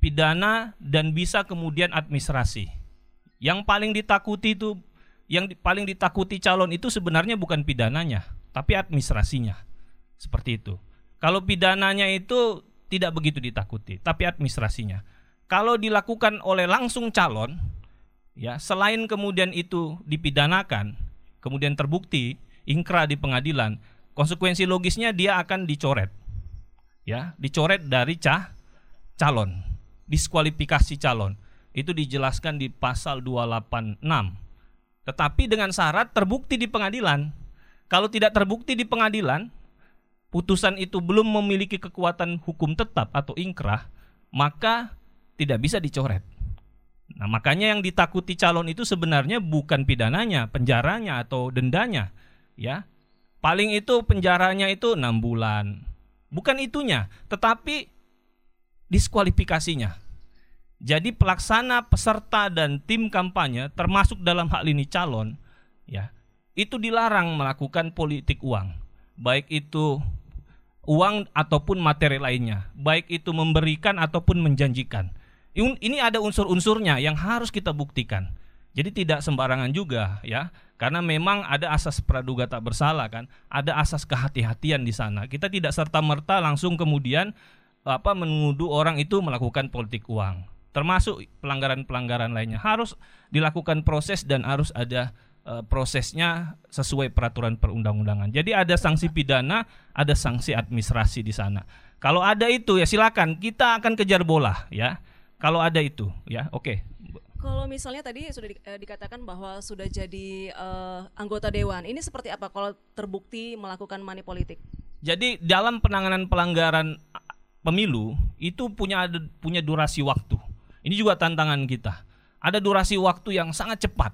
pidana dan bisa kemudian administrasi. Yang paling ditakuti itu yang paling ditakuti calon itu sebenarnya bukan pidananya, tapi administrasinya. Seperti itu. Kalau pidananya itu tidak begitu ditakuti, tapi administrasinya. Kalau dilakukan oleh langsung calon, ya selain kemudian itu dipidanakan, kemudian terbukti ingkra di pengadilan, konsekuensi logisnya dia akan dicoret. Ya, dicoret dari cah calon, diskualifikasi calon. Itu dijelaskan di pasal 286. Tetapi dengan syarat terbukti di pengadilan. Kalau tidak terbukti di pengadilan, putusan itu belum memiliki kekuatan hukum tetap atau ingkrah, maka tidak bisa dicoret. Nah, makanya yang ditakuti calon itu sebenarnya bukan pidananya, penjaranya atau dendanya, ya. Paling itu penjaranya itu enam bulan. Bukan itunya, tetapi diskualifikasinya. Jadi pelaksana, peserta dan tim kampanye termasuk dalam hal ini calon, ya, itu dilarang melakukan politik uang, baik itu uang ataupun materi lainnya, baik itu memberikan ataupun menjanjikan. Ini ada unsur-unsurnya yang harus kita buktikan. Jadi tidak sembarangan juga ya, karena memang ada asas praduga tak bersalah kan, ada asas kehati-hatian di sana. Kita tidak serta merta langsung kemudian apa menuduh orang itu melakukan politik uang. Termasuk pelanggaran-pelanggaran lainnya harus dilakukan proses dan harus ada uh, prosesnya sesuai peraturan perundang-undangan. Jadi ada sanksi pidana, ada sanksi administrasi di sana. Kalau ada itu ya silakan kita akan kejar bola ya. Kalau ada itu ya, oke. Okay. Kalau misalnya tadi sudah di, eh, dikatakan bahwa sudah jadi uh, anggota dewan, ini seperti apa kalau terbukti melakukan money politik? Jadi dalam penanganan pelanggaran pemilu itu punya punya durasi waktu. Ini juga tantangan kita. Ada durasi waktu yang sangat cepat,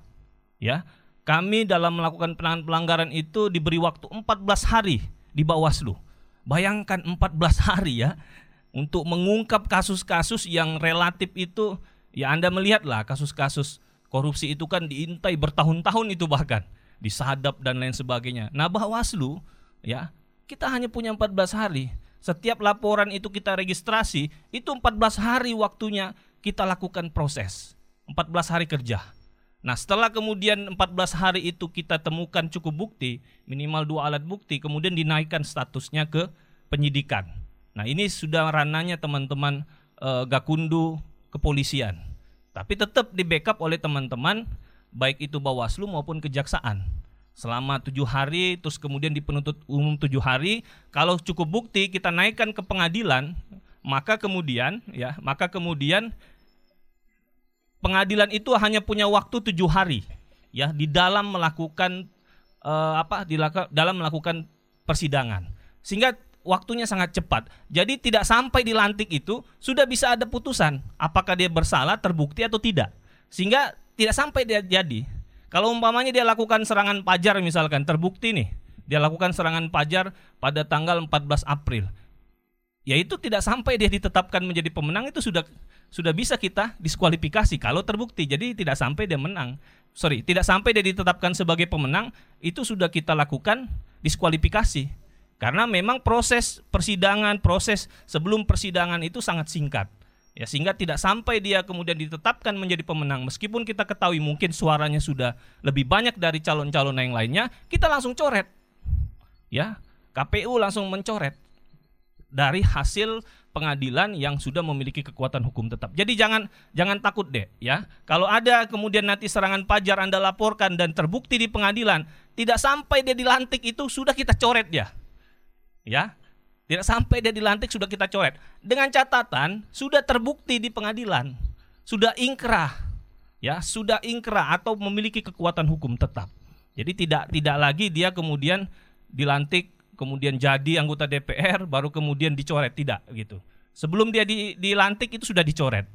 ya. Kami dalam melakukan penanganan pelanggaran itu diberi waktu 14 hari di Bawaslu. Bayangkan 14 hari ya untuk mengungkap kasus-kasus yang relatif itu Ya Anda melihatlah kasus-kasus korupsi itu kan diintai bertahun-tahun itu bahkan disadap dan lain sebagainya. Nah Bawaslu ya kita hanya punya 14 hari. Setiap laporan itu kita registrasi, itu 14 hari waktunya kita lakukan proses. 14 hari kerja. Nah setelah kemudian 14 hari itu kita temukan cukup bukti, minimal dua alat bukti, kemudian dinaikkan statusnya ke penyidikan. Nah ini sudah rananya teman-teman uh, Gakundu kepolisian. Tapi tetap di backup oleh teman-teman baik itu Bawaslu maupun kejaksaan selama tujuh hari terus kemudian di penuntut umum tujuh hari kalau cukup bukti kita naikkan ke pengadilan maka kemudian ya maka kemudian pengadilan itu hanya punya waktu tujuh hari ya di dalam melakukan uh, apa di dalam melakukan persidangan sehingga waktunya sangat cepat. Jadi tidak sampai dilantik itu sudah bisa ada putusan apakah dia bersalah, terbukti atau tidak. Sehingga tidak sampai dia jadi. Kalau umpamanya dia lakukan serangan pajar misalkan terbukti nih, dia lakukan serangan pajar pada tanggal 14 April. Ya itu tidak sampai dia ditetapkan menjadi pemenang itu sudah sudah bisa kita diskualifikasi kalau terbukti. Jadi tidak sampai dia menang. Sorry, tidak sampai dia ditetapkan sebagai pemenang itu sudah kita lakukan diskualifikasi karena memang proses persidangan, proses sebelum persidangan itu sangat singkat. Ya, sehingga tidak sampai dia kemudian ditetapkan menjadi pemenang meskipun kita ketahui mungkin suaranya sudah lebih banyak dari calon-calon yang lainnya, kita langsung coret. Ya, KPU langsung mencoret dari hasil pengadilan yang sudah memiliki kekuatan hukum tetap. Jadi jangan jangan takut deh ya. Kalau ada kemudian nanti serangan pajar Anda laporkan dan terbukti di pengadilan, tidak sampai dia dilantik itu sudah kita coret ya ya tidak sampai dia dilantik sudah kita coret dengan catatan sudah terbukti di pengadilan sudah ingkrah ya sudah ingkrah atau memiliki kekuatan hukum tetap jadi tidak tidak lagi dia kemudian dilantik kemudian jadi anggota DPR baru kemudian dicoret tidak gitu sebelum dia di, dilantik itu sudah dicoret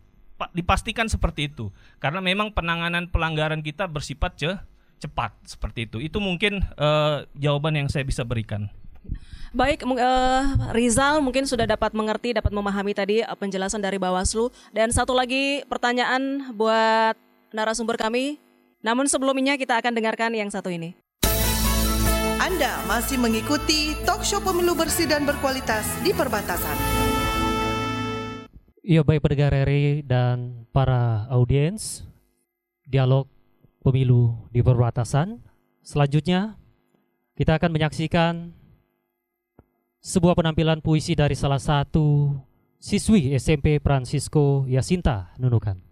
dipastikan seperti itu karena memang penanganan pelanggaran kita bersifat ce, cepat seperti itu itu mungkin uh, jawaban yang saya bisa berikan Baik, uh, Rizal mungkin sudah dapat mengerti, dapat memahami tadi uh, penjelasan dari Bawaslu. Dan satu lagi pertanyaan buat narasumber kami. Namun sebelumnya kita akan dengarkan yang satu ini. Anda masih mengikuti talk show pemilu bersih dan berkualitas di perbatasan. Iya baik pendengar RRI dan para audiens, dialog pemilu di perbatasan. Selanjutnya kita akan menyaksikan sebuah penampilan puisi dari salah satu siswi SMP Francisco Yasinta Nunukan.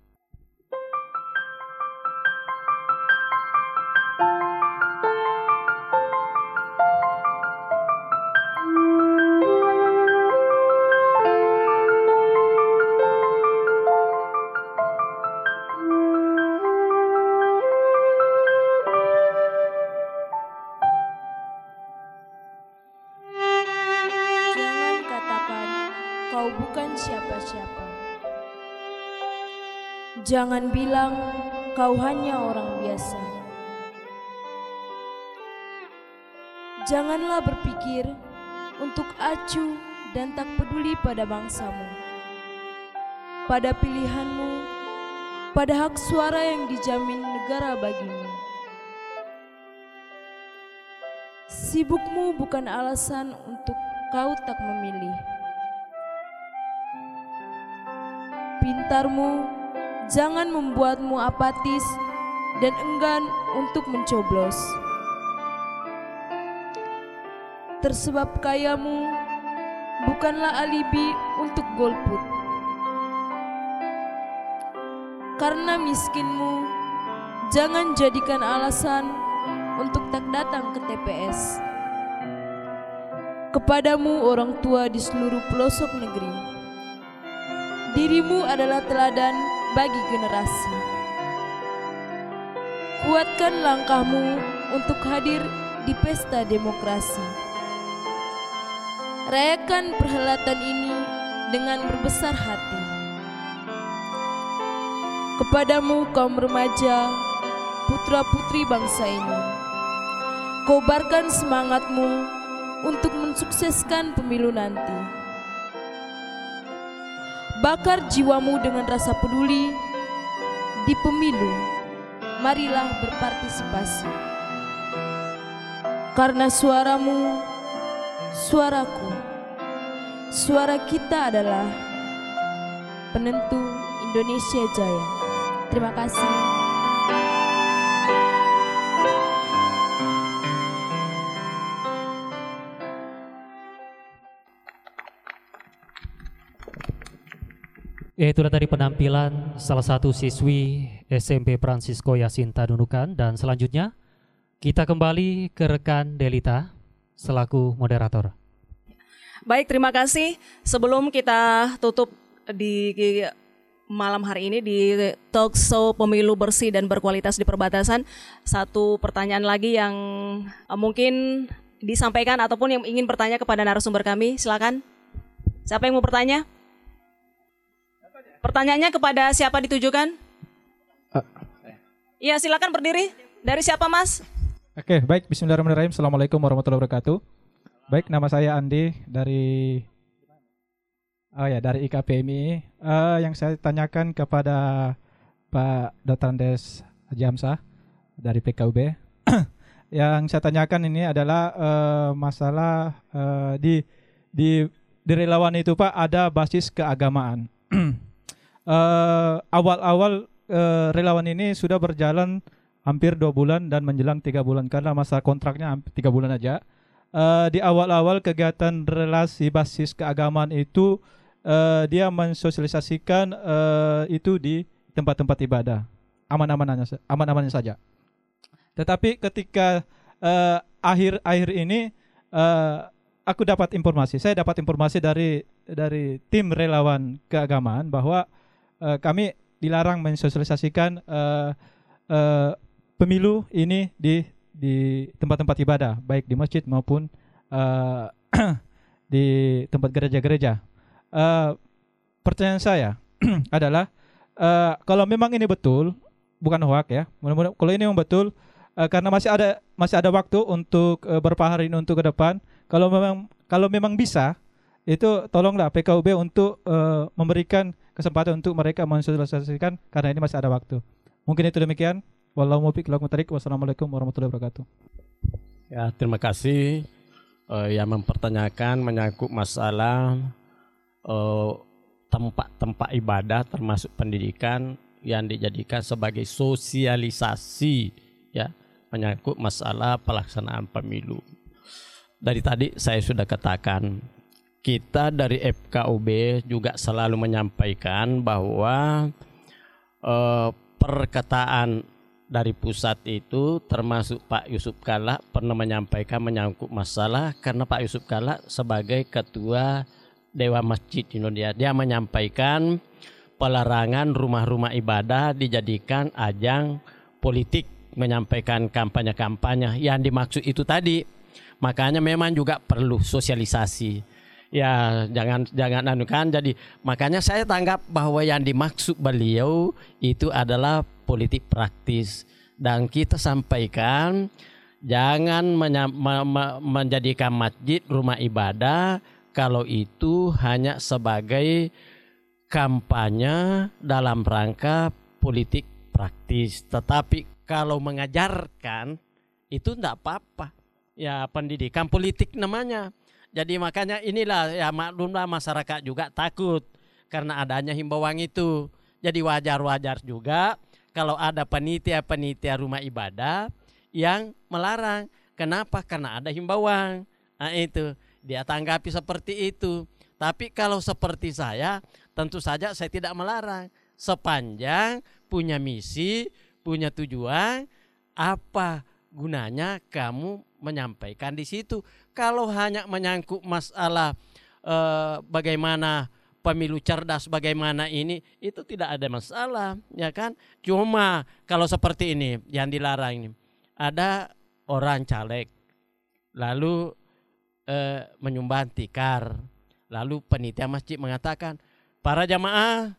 Jangan bilang kau hanya orang biasa. Janganlah berpikir untuk acuh dan tak peduli pada bangsamu, pada pilihanmu, pada hak suara yang dijamin negara bagimu. Sibukmu bukan alasan untuk kau tak memilih. Pintarmu jangan membuatmu apatis dan enggan untuk mencoblos. Tersebab kayamu bukanlah alibi untuk golput. Karena miskinmu, jangan jadikan alasan untuk tak datang ke TPS. Kepadamu orang tua di seluruh pelosok negeri, dirimu adalah teladan bagi generasi. Kuatkan langkahmu untuk hadir di pesta demokrasi. Rayakan perhelatan ini dengan berbesar hati. Kepadamu kaum remaja, putra-putri bangsa ini, kobarkan semangatmu untuk mensukseskan pemilu nanti. Bakar jiwamu dengan rasa peduli di pemilu. Marilah berpartisipasi. Karena suaramu, suaraku, suara kita adalah penentu Indonesia Jaya. Terima kasih. Ya itu tadi penampilan salah satu siswi SMP Francisco Yasinta Nunukan dan selanjutnya kita kembali ke rekan Delita selaku moderator. Baik, terima kasih. Sebelum kita tutup di malam hari ini di talk show pemilu bersih dan berkualitas di perbatasan, satu pertanyaan lagi yang eh, mungkin disampaikan ataupun yang ingin bertanya kepada narasumber kami, silakan. Siapa yang mau bertanya? Pertanyaannya kepada siapa ditujukan? Iya, silakan berdiri. Dari siapa, Mas? Oke, baik. Bismillahirrahmanirrahim. Assalamualaikum warahmatullahi wabarakatuh. Baik, nama saya Andi dari Oh ya, dari IKPMI. Eh, yang saya tanyakan kepada Pak Dr. Andes Jamsah dari PKUB. yang saya tanyakan ini adalah eh, masalah eh, di di di relawan itu Pak ada basis keagamaan. Eh, awal-awal eh, relawan ini sudah berjalan hampir dua bulan dan menjelang tiga bulan karena masa kontraknya hampir tiga bulan aja. Eh, di awal-awal kegiatan relasi basis keagamaan itu eh, dia mensosialisasikan eh, itu di tempat-tempat ibadah aman-amannya sa- aman-amannya saja. Tetapi ketika eh, akhir-akhir ini eh, aku dapat informasi, saya dapat informasi dari dari tim relawan keagamaan bahwa eh, kami dilarang mensosialisasikan eh, eh, pemilu ini di di tempat-tempat ibadah, baik di masjid maupun eh, di tempat gereja-gereja. Eh, pertanyaan saya adalah eh, kalau memang ini betul, bukan hoak ya. Mudah-mudahan kalau ini memang betul, eh, karena masih ada masih ada waktu untuk beberapa hari ini untuk ke depan. Kalau memang kalau memang bisa, itu tolonglah PKUB untuk eh, memberikan kesempatan untuk mereka mensosialisasikan karena ini masih ada waktu. Mungkin itu demikian. Wallahu. Wassalamualaikum warahmatullahi wabarakatuh. Ya, terima kasih eh, yang mempertanyakan menyangkut masalah eh, tempat-tempat ibadah termasuk pendidikan yang dijadikan sebagai sosialisasi ya menyangkut masalah pelaksanaan pemilu. Dari tadi saya sudah katakan kita dari FKUB juga selalu menyampaikan bahwa eh, perkataan dari pusat itu termasuk Pak Yusuf Kala pernah menyampaikan menyangkut masalah karena Pak Yusuf Kala sebagai ketua Dewa Masjid Indonesia. Dia menyampaikan pelarangan rumah-rumah ibadah dijadikan ajang politik menyampaikan kampanye-kampanye. Yang dimaksud itu tadi. Makanya memang juga perlu sosialisasi ya jangan jangan anu kan jadi makanya saya tanggap bahwa yang dimaksud beliau itu adalah politik praktis. Dan kita sampaikan jangan menjadikan masjid rumah ibadah kalau itu hanya sebagai kampanye dalam rangka politik praktis. Tetapi kalau mengajarkan itu tidak apa-apa. Ya pendidikan politik namanya. Jadi makanya inilah ya maklumlah masyarakat juga takut karena adanya himbauan itu. Jadi wajar-wajar juga kalau ada panitia-panitia rumah ibadah yang melarang. Kenapa? Karena ada himbauan. Nah itu dia tanggapi seperti itu. Tapi kalau seperti saya, tentu saja saya tidak melarang sepanjang punya misi, punya tujuan, apa gunanya kamu menyampaikan di situ. Kalau hanya menyangkut masalah eh, bagaimana pemilu cerdas, bagaimana ini, itu tidak ada masalah, ya kan? Cuma kalau seperti ini yang dilarang ini, ada orang caleg, lalu eh, menyumbang tikar, lalu penitia masjid mengatakan, para jamaah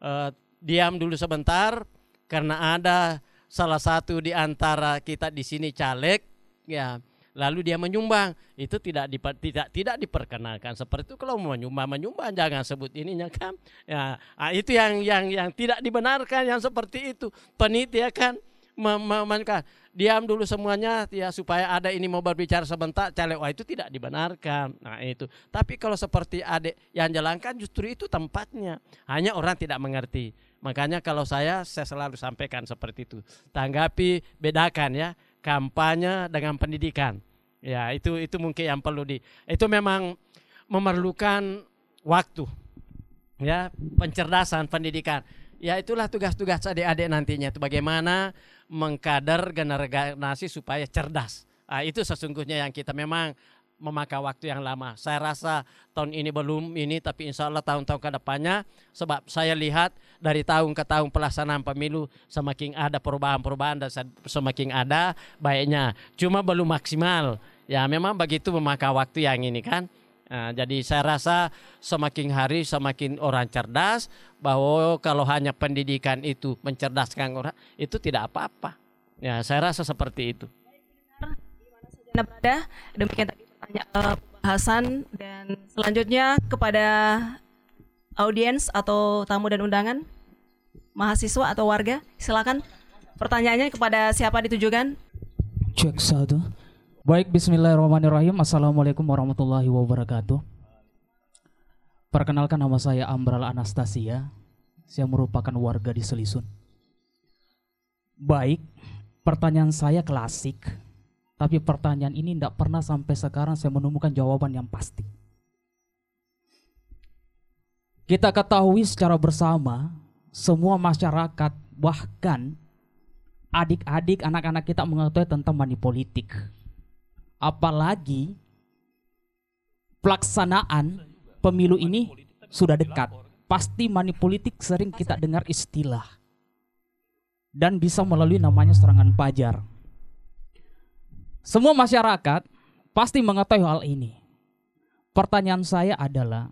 eh, diam dulu sebentar karena ada salah satu di antara kita di sini caleg ya lalu dia menyumbang. Itu tidak diper, tidak tidak diperkenalkan. Seperti itu kalau mau menyumbang menyumbang jangan sebut ininya kan. Ya ah, itu yang yang yang tidak dibenarkan yang seperti itu. Penitia kan memainkan diam dulu semuanya ya supaya ada ini mau berbicara sebentar caleg wah itu tidak dibenarkan. Nah itu. Tapi kalau seperti adik yang jalankan justru itu tempatnya. Hanya orang tidak mengerti. Makanya kalau saya saya selalu sampaikan seperti itu. Tanggapi bedakan ya kampanye dengan pendidikan. Ya itu itu mungkin yang perlu di itu memang memerlukan waktu ya pencerdasan pendidikan ya itulah tugas-tugas adik-adik nantinya itu bagaimana mengkader generasi supaya cerdas. Nah, itu sesungguhnya yang kita memang memakai waktu yang lama. Saya rasa tahun ini belum ini, tapi insya Allah tahun-tahun ke depannya, sebab saya lihat dari tahun ke tahun pelaksanaan pemilu semakin ada perubahan-perubahan dan semakin ada baiknya. Cuma belum maksimal. Ya memang begitu memakai waktu yang ini kan. Nah, jadi saya rasa semakin hari semakin orang cerdas bahwa kalau hanya pendidikan itu mencerdaskan orang itu tidak apa-apa. Ya, saya rasa seperti itu. Anda berada, demikian tadi pertanyaan uh, pembahasan dan selanjutnya kepada audiens atau tamu dan undangan, mahasiswa atau warga, silakan pertanyaannya kepada siapa ditujukan? Cek satu. Baik, bismillahirrahmanirrahim. Assalamualaikum warahmatullahi wabarakatuh. Perkenalkan nama saya Ambral Anastasia. Saya merupakan warga di Selisun. Baik, pertanyaan saya klasik. Tapi pertanyaan ini tidak pernah sampai sekarang saya menemukan jawaban yang pasti. Kita ketahui secara bersama, semua masyarakat, bahkan adik-adik, anak-anak kita mengetahui tentang money politik apalagi pelaksanaan pemilu ini sudah dekat. Pasti money politik sering kita dengar istilah. Dan bisa melalui namanya serangan pajar. Semua masyarakat pasti mengetahui hal ini. Pertanyaan saya adalah,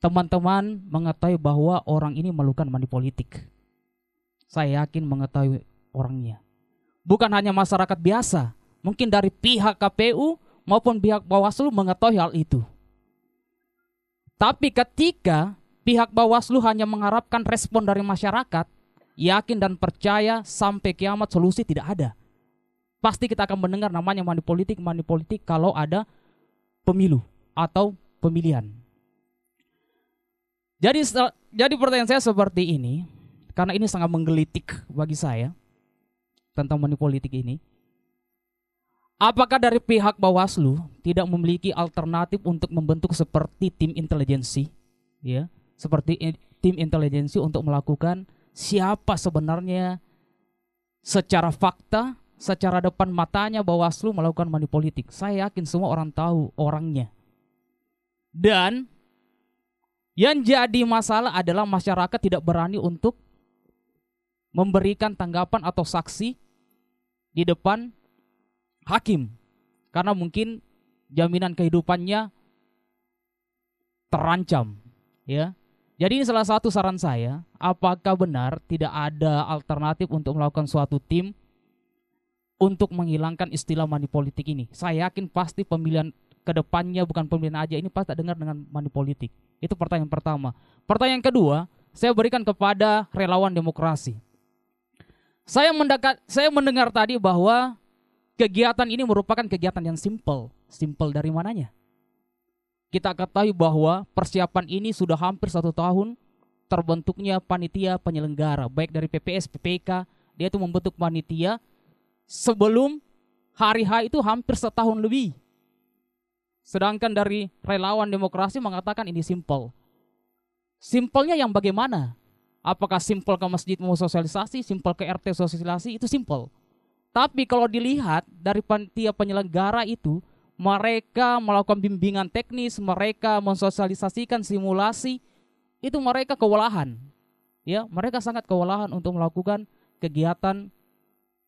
teman-teman mengetahui bahwa orang ini melakukan money politik. Saya yakin mengetahui orangnya. Bukan hanya masyarakat biasa, mungkin dari pihak KPU maupun pihak Bawaslu mengetahui hal itu. Tapi ketika pihak Bawaslu hanya mengharapkan respon dari masyarakat, yakin dan percaya sampai kiamat solusi tidak ada. Pasti kita akan mendengar namanya money politik, money politik kalau ada pemilu atau pemilihan. Jadi jadi pertanyaan saya seperti ini karena ini sangat menggelitik bagi saya tentang money politik ini. Apakah dari pihak Bawaslu tidak memiliki alternatif untuk membentuk seperti tim intelijensi, ya, seperti tim intelijensi untuk melakukan siapa sebenarnya secara fakta, secara depan matanya Bawaslu melakukan money politik. Saya yakin semua orang tahu orangnya. Dan yang jadi masalah adalah masyarakat tidak berani untuk memberikan tanggapan atau saksi di depan hakim. Karena mungkin jaminan kehidupannya terancam ya. Jadi ini salah satu saran saya apakah benar tidak ada alternatif untuk melakukan suatu tim untuk menghilangkan istilah money ini? Saya yakin pasti pemilihan ke depannya bukan pemilihan aja ini pasti tak dengar dengan money itu pertanyaan pertama. Pertanyaan kedua saya berikan kepada relawan demokrasi. Saya mendekat saya mendengar tadi bahwa kegiatan ini merupakan kegiatan yang simple. Simple dari mananya? Kita ketahui bahwa persiapan ini sudah hampir satu tahun terbentuknya panitia penyelenggara baik dari PPS, PPK, dia itu membentuk panitia sebelum hari H itu hampir setahun lebih. Sedangkan dari relawan demokrasi mengatakan ini simple. Simpelnya yang bagaimana? Apakah simpel ke masjid mau sosialisasi, simpel ke RT sosialisasi, itu simpel. Tapi kalau dilihat dari panitia penyelenggara itu, mereka melakukan bimbingan teknis, mereka mensosialisasikan simulasi, itu mereka kewalahan. Ya, mereka sangat kewalahan untuk melakukan kegiatan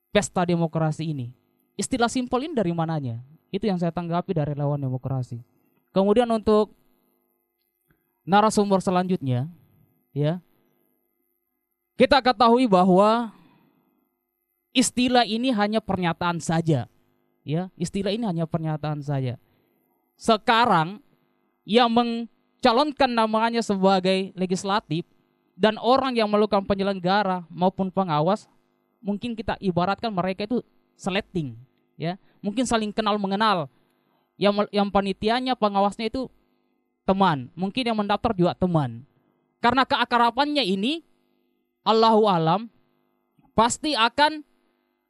pesta demokrasi ini. Istilah simpel ini dari mananya? Itu yang saya tanggapi dari lawan demokrasi. Kemudian untuk narasumber selanjutnya, ya. Kita ketahui bahwa istilah ini hanya pernyataan saja. Ya, istilah ini hanya pernyataan saja. Sekarang yang mencalonkan namanya sebagai legislatif dan orang yang melakukan penyelenggara maupun pengawas mungkin kita ibaratkan mereka itu seleting ya mungkin saling kenal mengenal yang yang panitianya pengawasnya itu teman mungkin yang mendaftar juga teman karena keakarapannya ini Allahu alam pasti akan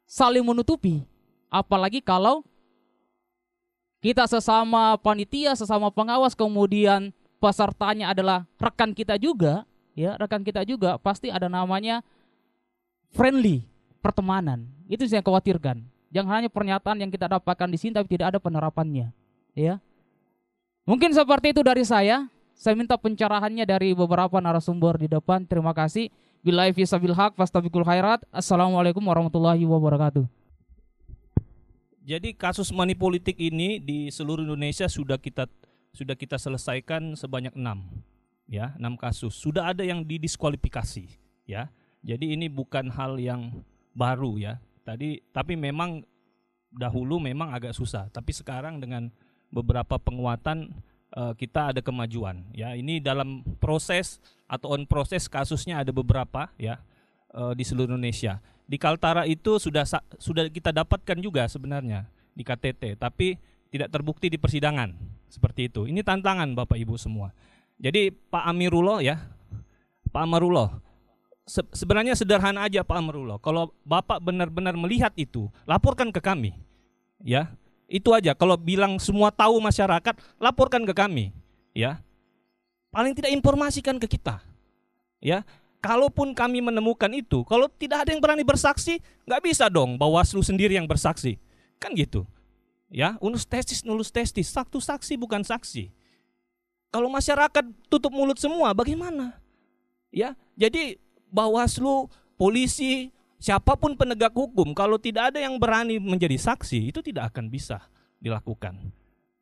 saling menutupi apalagi kalau kita sesama panitia sesama pengawas kemudian pesertanya adalah rekan kita juga ya rekan kita juga pasti ada namanya friendly pertemanan. Itu yang saya khawatirkan. Jangan hanya pernyataan yang kita dapatkan di sini tapi tidak ada penerapannya. Ya. Mungkin seperti itu dari saya. Saya minta pencerahannya dari beberapa narasumber di depan. Terima kasih. Bila sabil haq fastabikul khairat. Assalamualaikum warahmatullahi wabarakatuh. Jadi kasus money politik ini di seluruh Indonesia sudah kita sudah kita selesaikan sebanyak enam, ya enam kasus. Sudah ada yang didiskualifikasi, ya. Jadi ini bukan hal yang baru ya. Tadi tapi memang dahulu memang agak susah, tapi sekarang dengan beberapa penguatan uh, kita ada kemajuan ya. Ini dalam proses atau on proses kasusnya ada beberapa ya uh, di seluruh Indonesia. Di Kaltara itu sudah sudah kita dapatkan juga sebenarnya di KTT, tapi tidak terbukti di persidangan seperti itu. Ini tantangan Bapak Ibu semua. Jadi Pak Amirullah ya, Pak Amirullah se sebenarnya sederhana aja Pak Amrullah. Kalau Bapak benar-benar melihat itu, laporkan ke kami. Ya. Itu aja. Kalau bilang semua tahu masyarakat, laporkan ke kami, ya. Paling tidak informasikan ke kita. Ya. Kalaupun kami menemukan itu, kalau tidak ada yang berani bersaksi, nggak bisa dong Bawaslu sendiri yang bersaksi. Kan gitu. Ya, unus testis nulus testis, satu saksi bukan saksi. Kalau masyarakat tutup mulut semua, bagaimana? Ya, jadi Bawaslu, polisi, siapa pun penegak hukum kalau tidak ada yang berani menjadi saksi itu tidak akan bisa dilakukan.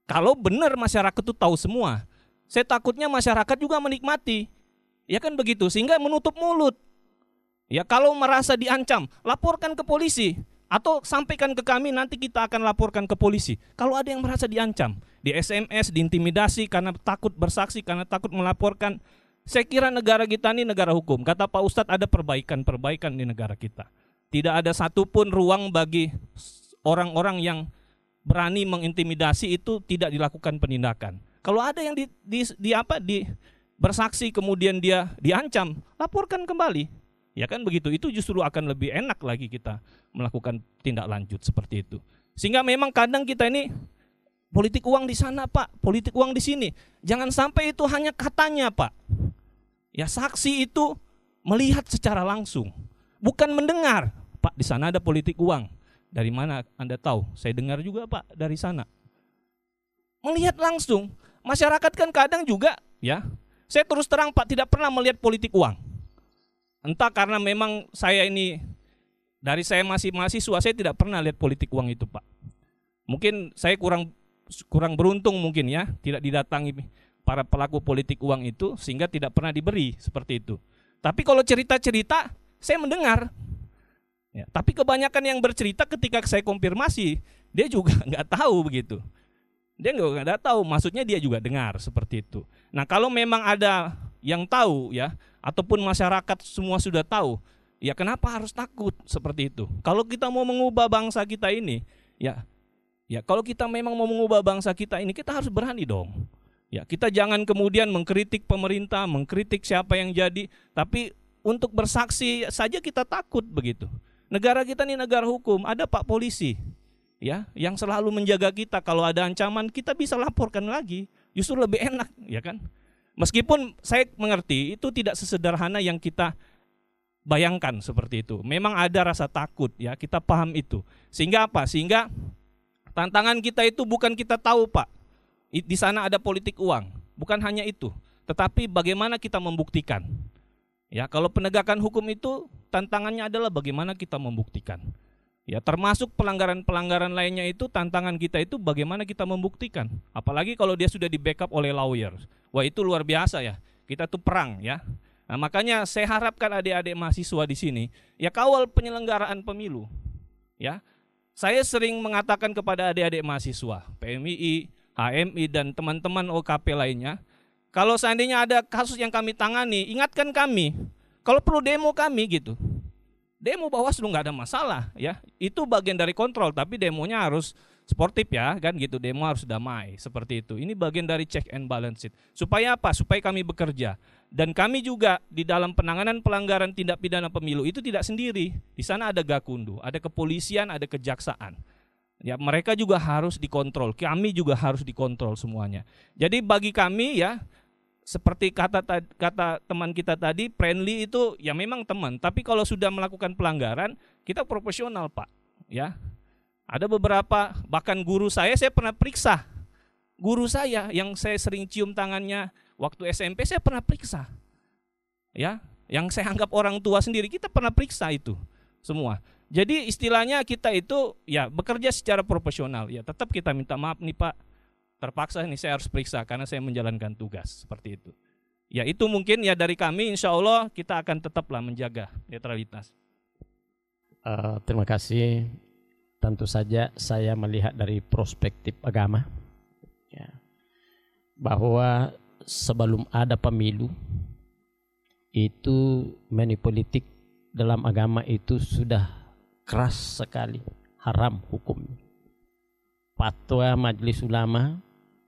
Kalau benar masyarakat itu tahu semua, saya takutnya masyarakat juga menikmati. Ya kan begitu, sehingga menutup mulut. Ya kalau merasa diancam, laporkan ke polisi atau sampaikan ke kami nanti kita akan laporkan ke polisi. Kalau ada yang merasa diancam, di SMS, diintimidasi karena takut bersaksi, karena takut melaporkan, saya kira negara kita ini negara hukum. Kata Pak Ustadz ada perbaikan-perbaikan di negara kita. Tidak ada satupun ruang bagi orang-orang yang berani mengintimidasi itu tidak dilakukan penindakan. Kalau ada yang di, di, di apa di bersaksi kemudian dia diancam, laporkan kembali. Ya kan begitu. Itu justru akan lebih enak lagi kita melakukan tindak lanjut seperti itu. Sehingga memang kadang kita ini politik uang di sana, Pak, politik uang di sini. Jangan sampai itu hanya katanya, Pak. Ya saksi itu melihat secara langsung, bukan mendengar. Pak, di sana ada politik uang. Dari mana Anda tahu? Saya dengar juga, Pak, dari sana. Melihat langsung. Masyarakat kan kadang juga, ya. Saya terus terang, Pak, tidak pernah melihat politik uang. Entah karena memang saya ini dari saya masih mahasiswa, saya tidak pernah lihat politik uang itu, Pak. Mungkin saya kurang kurang beruntung mungkin ya, tidak didatangi para pelaku politik uang itu sehingga tidak pernah diberi seperti itu. Tapi kalau cerita-cerita saya mendengar. Ya, tapi kebanyakan yang bercerita ketika saya konfirmasi dia juga nggak tahu begitu. Dia nggak nggak tahu, maksudnya dia juga dengar seperti itu. Nah kalau memang ada yang tahu ya, ataupun masyarakat semua sudah tahu, ya kenapa harus takut seperti itu? Kalau kita mau mengubah bangsa kita ini, Ya. Ya, kalau kita memang mau mengubah bangsa kita ini kita harus berani dong. Ya, kita jangan kemudian mengkritik pemerintah, mengkritik siapa yang jadi, tapi untuk bersaksi saja kita takut begitu. Negara kita ini negara hukum, ada Pak polisi. Ya, yang selalu menjaga kita kalau ada ancaman kita bisa laporkan lagi. Justru lebih enak, ya kan? Meskipun saya mengerti itu tidak sesederhana yang kita bayangkan seperti itu. Memang ada rasa takut ya, kita paham itu. Sehingga apa? Sehingga Tantangan kita itu bukan kita tahu, Pak. Di sana ada politik uang, bukan hanya itu, tetapi bagaimana kita membuktikan. Ya, kalau penegakan hukum itu tantangannya adalah bagaimana kita membuktikan. Ya, termasuk pelanggaran-pelanggaran lainnya itu tantangan kita itu bagaimana kita membuktikan. Apalagi kalau dia sudah di backup oleh lawyer. Wah, itu luar biasa ya. Kita tuh perang ya. Nah, makanya saya harapkan adik-adik mahasiswa di sini ya kawal penyelenggaraan pemilu. Ya, saya sering mengatakan kepada adik-adik mahasiswa, PMII, HMI, dan teman-teman OKP lainnya, kalau seandainya ada kasus yang kami tangani, ingatkan kami. Kalau perlu demo kami gitu. Demo Bawaslu nggak ada masalah ya. Itu bagian dari kontrol, tapi demonya harus sportif ya kan gitu demo harus damai seperti itu ini bagian dari check and balance it supaya apa supaya kami bekerja dan kami juga di dalam penanganan pelanggaran tindak pidana pemilu itu tidak sendiri di sana ada gakundu ada kepolisian ada kejaksaan ya mereka juga harus dikontrol kami juga harus dikontrol semuanya jadi bagi kami ya seperti kata kata teman kita tadi friendly itu ya memang teman tapi kalau sudah melakukan pelanggaran kita profesional pak ya ada beberapa bahkan guru saya saya pernah periksa. Guru saya yang saya sering cium tangannya waktu SMP saya pernah periksa. Ya, yang saya anggap orang tua sendiri kita pernah periksa itu semua. Jadi istilahnya kita itu ya bekerja secara profesional. Ya tetap kita minta maaf nih Pak. Terpaksa nih saya harus periksa karena saya menjalankan tugas seperti itu. Ya itu mungkin ya dari kami insya Allah kita akan tetaplah menjaga netralitas. Uh, terima kasih tentu saja saya melihat dari perspektif agama ya, bahwa sebelum ada pemilu itu manipolitik dalam agama itu sudah keras sekali. Haram hukum. Fatwa majelis ulama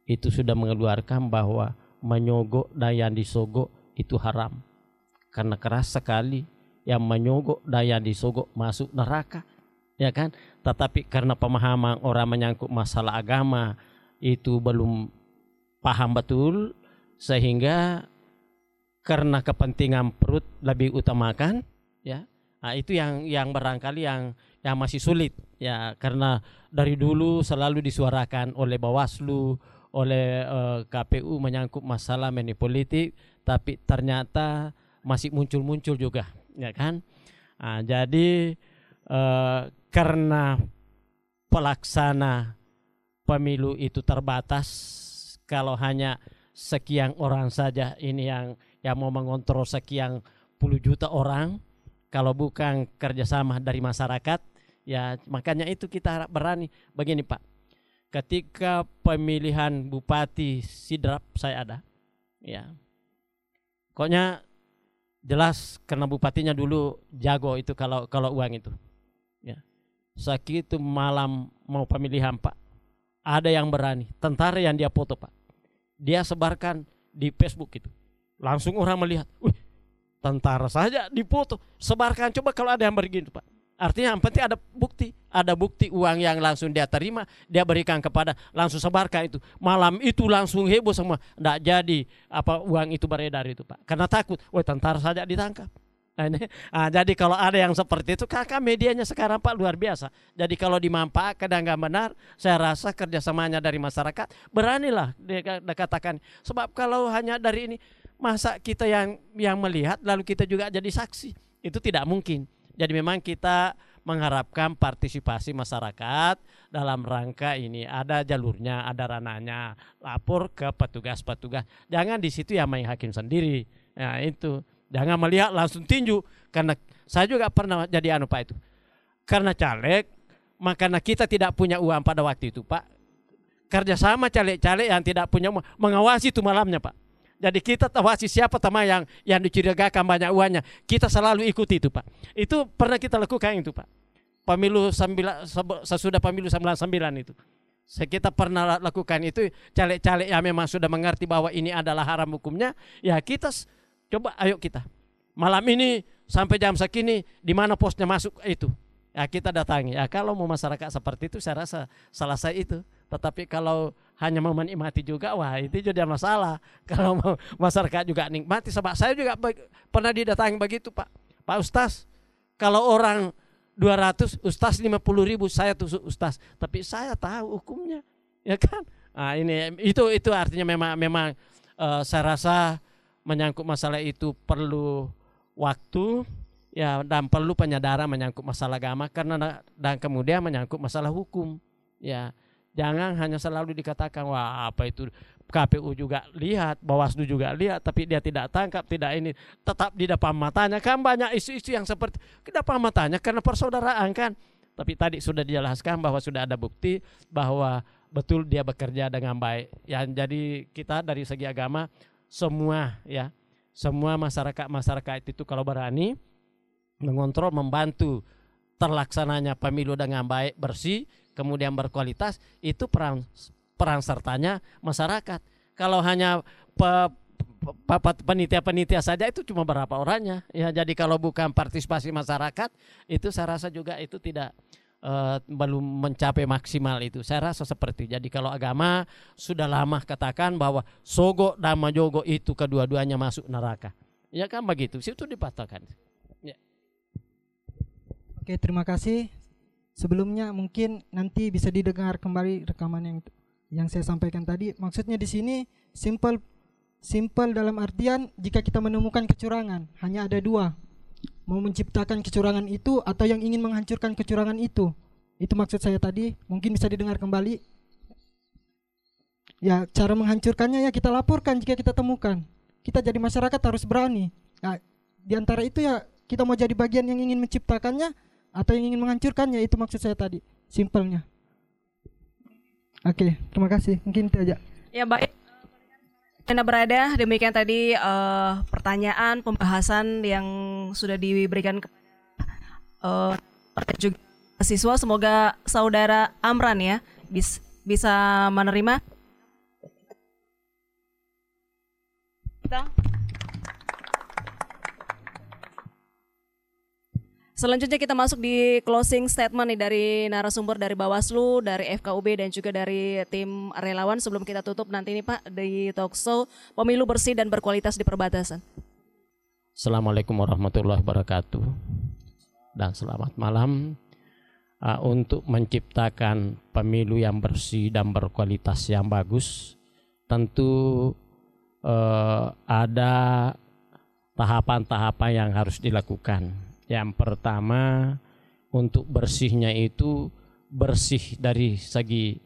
itu sudah mengeluarkan bahwa menyogok dan yang disogok itu haram. Karena keras sekali yang menyogok dan yang disogok masuk neraka. Ya kan? Tetapi karena pemahaman orang menyangkut masalah agama itu belum paham betul sehingga karena kepentingan perut lebih utamakan ya nah, itu yang yang barangkali yang yang masih sulit ya. Karena dari dulu selalu disuarakan oleh Bawaslu oleh eh, KPU menyangkut masalah meni politik tapi ternyata masih muncul-muncul juga ya kan? Nah, jadi uh, karena pelaksana pemilu itu terbatas kalau hanya sekian orang saja ini yang yang mau mengontrol sekian puluh juta orang kalau bukan kerjasama dari masyarakat ya makanya itu kita berani begini pak ketika pemilihan bupati sidrap saya ada ya pokoknya jelas karena bupatinya dulu jago itu kalau kalau uang itu sakit itu malam mau pemilihan Pak. Ada yang berani, tentara yang dia foto Pak. Dia sebarkan di Facebook itu. Langsung orang melihat, wih tentara saja dipoto, sebarkan coba kalau ada yang begini Pak. Artinya yang penting ada bukti, ada bukti uang yang langsung dia terima, dia berikan kepada langsung sebarkan itu. Malam itu langsung heboh semua, tidak jadi apa uang itu beredar itu Pak. Karena takut, wah tentara saja ditangkap. Nah, ini, ah, jadi kalau ada yang seperti itu, kakak medianya sekarang Pak luar biasa. Jadi kalau dimanfaatkan dan nggak benar, saya rasa kerjasamanya dari masyarakat beranilah dikatakan. Sebab kalau hanya dari ini, masa kita yang yang melihat lalu kita juga jadi saksi, itu tidak mungkin. Jadi memang kita mengharapkan partisipasi masyarakat dalam rangka ini ada jalurnya, ada rananya, lapor ke petugas-petugas. Jangan di situ yang main hakim sendiri. Nah itu. Jangan melihat langsung tinju karena saya juga pernah jadi anu Pak itu. Karena caleg, makanya kita tidak punya uang pada waktu itu Pak. Kerjasama caleg-caleg yang tidak punya uang mengawasi itu malamnya Pak. Jadi kita tawasi siapa teman yang yang dicurigakan banyak uangnya. Kita selalu ikuti itu Pak. Itu pernah kita lakukan itu Pak. pemilu sembilan, sesudah pemilu 99 itu. Kita pernah lakukan itu caleg-caleg yang memang sudah mengerti bahwa ini adalah haram hukumnya, ya kita coba ayo kita. Malam ini sampai jam segini di mana posnya masuk itu. Ya kita datangi. Ya kalau mau masyarakat seperti itu saya rasa selesai itu. Tetapi kalau hanya mau menikmati juga wah itu jadi masalah. Kalau mau masyarakat juga nikmati sebab saya juga pernah didatangi begitu Pak. Pak Ustaz, kalau orang 200 Ustaz 50 ribu saya tusuk Ustaz. Tapi saya tahu hukumnya. Ya kan? Nah, ini itu itu artinya memang memang eh, saya rasa menyangkut masalah itu perlu waktu ya dan perlu penyadaran menyangkut masalah agama karena dan kemudian menyangkut masalah hukum ya jangan hanya selalu dikatakan wah apa itu? KPU juga lihat Bawaslu juga lihat tapi dia tidak tangkap tidak ini tetap di depan matanya kan banyak isu-isu yang seperti di depan matanya karena persaudaraan kan? Tapi tadi sudah dijelaskan bahwa sudah ada bukti bahwa betul dia bekerja dengan baik. Ya jadi kita dari segi agama semua ya semua masyarakat masyarakat itu kalau berani mengontrol membantu terlaksananya pemilu dengan baik bersih kemudian berkualitas itu peran peran sertanya masyarakat. Kalau hanya pe- pe- pe- penitia-penitia saja itu cuma berapa orangnya. Ya jadi kalau bukan partisipasi masyarakat itu saya rasa juga itu tidak eh, belum mencapai maksimal itu. Saya rasa seperti jadi kalau agama sudah lama katakan bahwa sogo dan majogo itu kedua-duanya masuk neraka. Ya kan begitu. Situ dipatahkan. Oke, terima kasih. Sebelumnya mungkin nanti bisa didengar kembali rekaman yang yang saya sampaikan tadi. Maksudnya di sini simple simple dalam artian jika kita menemukan kecurangan hanya ada dua. Mau menciptakan kecurangan itu atau yang ingin menghancurkan kecurangan itu. Itu maksud saya tadi. Mungkin bisa didengar kembali. Ya, cara menghancurkannya ya kita laporkan jika kita temukan. Kita jadi masyarakat harus berani. Nah, di antara itu ya kita mau jadi bagian yang ingin menciptakannya atau yang ingin menghancurkannya itu maksud saya tadi. Simpelnya. Oke terima kasih. Mungkin itu aja. Ya baik. Anda berada demikian tadi eh, pertanyaan pembahasan yang sudah diberikan kepada eh, juga siswa semoga saudara Amran ya bis- bisa menerima. Kita Selanjutnya kita masuk di closing statement nih dari narasumber dari Bawaslu, dari FKUB dan juga dari tim relawan. Sebelum kita tutup nanti nih Pak di talkshow pemilu bersih dan berkualitas di perbatasan. Assalamualaikum warahmatullahi wabarakatuh. Dan selamat malam Uh, untuk menciptakan pemilu yang bersih dan berkualitas yang bagus. Tentu uh, ada tahapan-tahapan yang harus dilakukan yang pertama untuk bersihnya itu bersih dari segi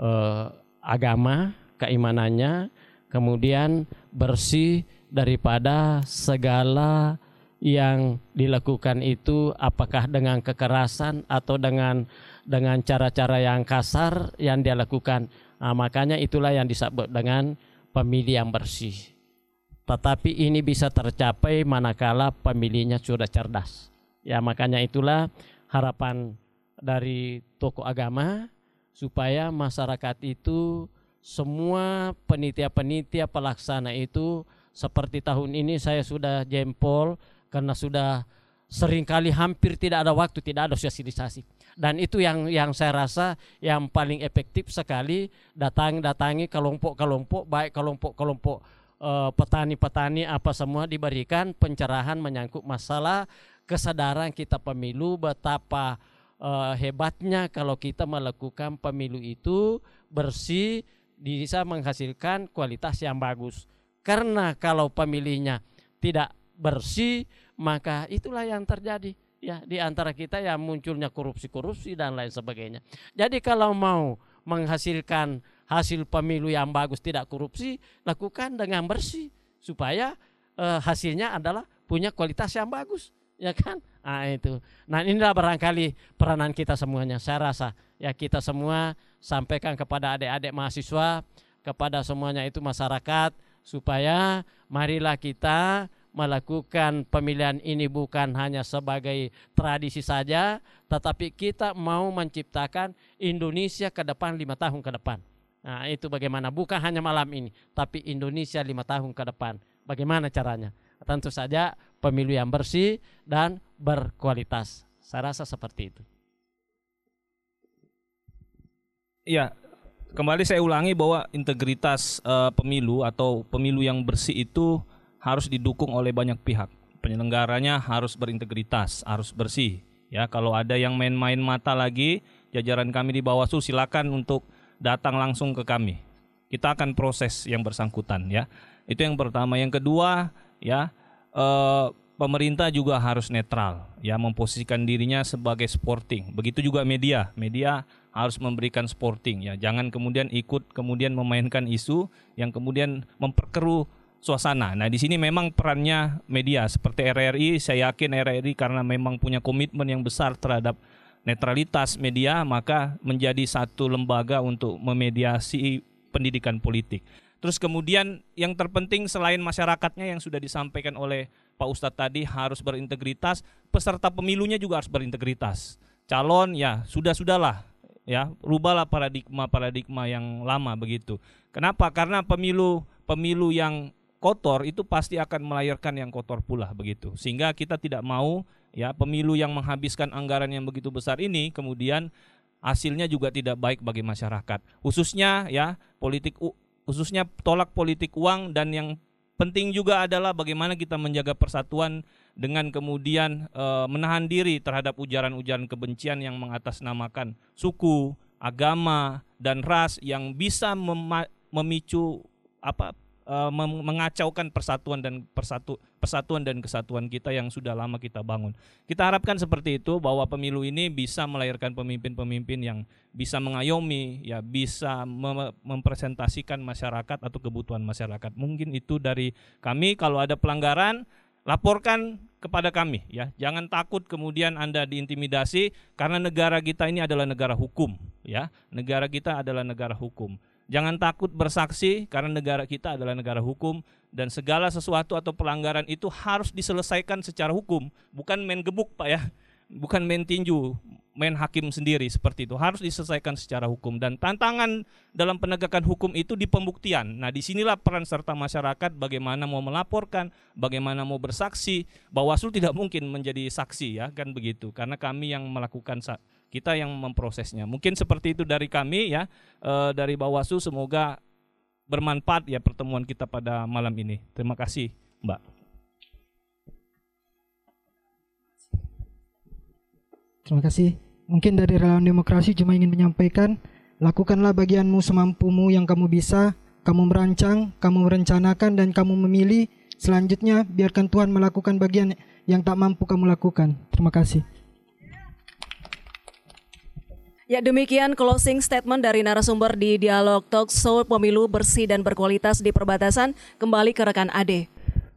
uh, agama keimanannya kemudian bersih daripada segala yang dilakukan itu apakah dengan kekerasan atau dengan dengan cara-cara yang kasar yang dia lakukan. Nah, makanya itulah yang disebut dengan pemilih yang bersih. Tetapi ini bisa tercapai manakala pemilihnya sudah cerdas. Ya makanya itulah harapan dari tokoh agama supaya masyarakat itu semua penitia-penitia pelaksana itu seperti tahun ini saya sudah jempol karena sudah sering kali hampir tidak ada waktu, tidak ada sosialisasi. Dan itu yang yang saya rasa yang paling efektif sekali datang datangi kelompok-kelompok baik kelompok-kelompok eh, petani-petani apa semua diberikan pencerahan menyangkut masalah kesadaran kita pemilu betapa eh, hebatnya kalau kita melakukan pemilu itu bersih bisa menghasilkan kualitas yang bagus. Karena kalau pemilihnya tidak bersih, maka itulah yang terjadi ya di antara kita yang munculnya korupsi-korupsi dan lain sebagainya. Jadi kalau mau menghasilkan hasil pemilu yang bagus tidak korupsi, lakukan dengan bersih supaya eh, hasilnya adalah punya kualitas yang bagus, ya kan? Nah itu. Nah inilah barangkali peranan kita semuanya. Saya rasa ya kita semua sampaikan kepada adik-adik mahasiswa, kepada semuanya itu masyarakat supaya marilah kita melakukan pemilihan ini bukan hanya sebagai tradisi saja, tetapi kita mau menciptakan Indonesia ke depan lima tahun ke depan. Nah itu bagaimana, bukan hanya malam ini, tapi Indonesia lima tahun ke depan. Bagaimana caranya? Tentu saja pemilu yang bersih dan berkualitas. Saya rasa seperti itu. Iya, kembali saya ulangi bahwa integritas uh, pemilu atau pemilu yang bersih itu harus didukung oleh banyak pihak. Penyelenggaranya harus berintegritas, harus bersih. Ya, kalau ada yang main-main mata lagi, jajaran kami di Bawaslu silakan untuk datang langsung ke kami. Kita akan proses yang bersangkutan ya. Itu yang pertama. Yang kedua, ya, eh, pemerintah juga harus netral, ya, memposisikan dirinya sebagai sporting. Begitu juga media. Media harus memberikan sporting ya. Jangan kemudian ikut kemudian memainkan isu yang kemudian memperkeruh suasana. Nah, di sini memang perannya media seperti RRI, saya yakin RRI karena memang punya komitmen yang besar terhadap netralitas media, maka menjadi satu lembaga untuk memediasi pendidikan politik. Terus kemudian yang terpenting selain masyarakatnya yang sudah disampaikan oleh Pak Ustadz tadi harus berintegritas, peserta pemilunya juga harus berintegritas. Calon ya sudah-sudahlah ya, rubahlah paradigma-paradigma yang lama begitu. Kenapa? Karena pemilu pemilu yang kotor itu pasti akan melahirkan yang kotor pula begitu. Sehingga kita tidak mau ya pemilu yang menghabiskan anggaran yang begitu besar ini kemudian hasilnya juga tidak baik bagi masyarakat. Khususnya ya politik khususnya tolak politik uang dan yang penting juga adalah bagaimana kita menjaga persatuan dengan kemudian e, menahan diri terhadap ujaran-ujaran kebencian yang mengatasnamakan suku, agama dan ras yang bisa memicu apa uh, mengacaukan persatuan dan persatu persatuan dan kesatuan kita yang sudah lama kita bangun. Kita harapkan seperti itu bahwa pemilu ini bisa melahirkan pemimpin-pemimpin yang bisa mengayomi, ya bisa mem mempresentasikan masyarakat atau kebutuhan masyarakat. Mungkin itu dari kami kalau ada pelanggaran laporkan kepada kami ya. Jangan takut kemudian Anda diintimidasi karena negara kita ini adalah negara hukum ya. Negara kita adalah negara hukum. Jangan takut bersaksi karena negara kita adalah negara hukum dan segala sesuatu atau pelanggaran itu harus diselesaikan secara hukum, bukan main gebuk Pak ya. Bukan main tinju, main hakim sendiri seperti itu. Harus diselesaikan secara hukum dan tantangan dalam penegakan hukum itu di pembuktian. Nah, di sinilah peran serta masyarakat bagaimana mau melaporkan, bagaimana mau bersaksi. Bawaslu tidak mungkin menjadi saksi ya, kan begitu. Karena kami yang melakukan kita yang memprosesnya. Mungkin seperti itu dari kami ya, e, dari Bawaslu semoga bermanfaat ya pertemuan kita pada malam ini. Terima kasih, Mbak. Terima kasih. Mungkin dari relawan demokrasi cuma ingin menyampaikan, lakukanlah bagianmu semampumu yang kamu bisa, kamu merancang, kamu merencanakan dan kamu memilih. Selanjutnya biarkan Tuhan melakukan bagian yang tak mampu kamu lakukan. Terima kasih. Ya demikian closing statement dari narasumber di Dialog Talk Show Pemilu Bersih dan Berkualitas di Perbatasan. Kembali ke rekan Ade.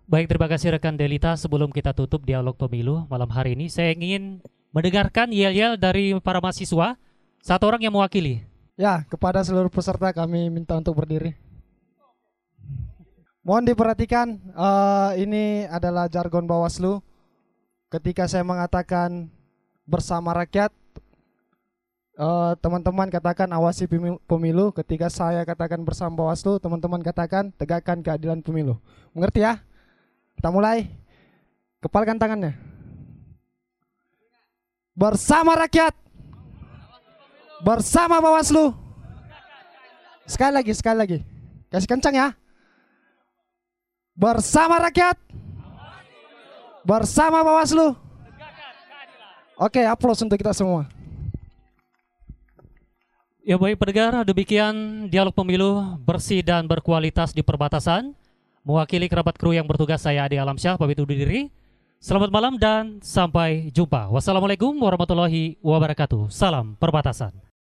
Baik, terima kasih rekan Delita. Sebelum kita tutup Dialog Pemilu malam hari ini, saya ingin mendengarkan yel-yel dari para mahasiswa. Satu orang yang mewakili. Ya, kepada seluruh peserta kami minta untuk berdiri. Mohon diperhatikan, uh, ini adalah jargon Bawaslu. Ketika saya mengatakan bersama rakyat, teman-teman uh, katakan awasi pemilu, ketika saya katakan bersama Bawaslu, teman-teman katakan tegakkan keadilan pemilu. Mengerti ya? Kita mulai. Kepalkan tangannya. Bersama rakyat. Bersama Bawaslu. Sekali lagi, sekali lagi. Kasih kencang ya. Bersama rakyat. Bersama Bawaslu. Oke, aplaus untuk kita semua. Ya baik pendengar, demikian dialog pemilu bersih dan berkualitas di perbatasan. Mewakili kerabat kru yang bertugas saya Adi Alamsyah, pamit undur diri. Selamat malam dan sampai jumpa. Wassalamualaikum warahmatullahi wabarakatuh. Salam perbatasan.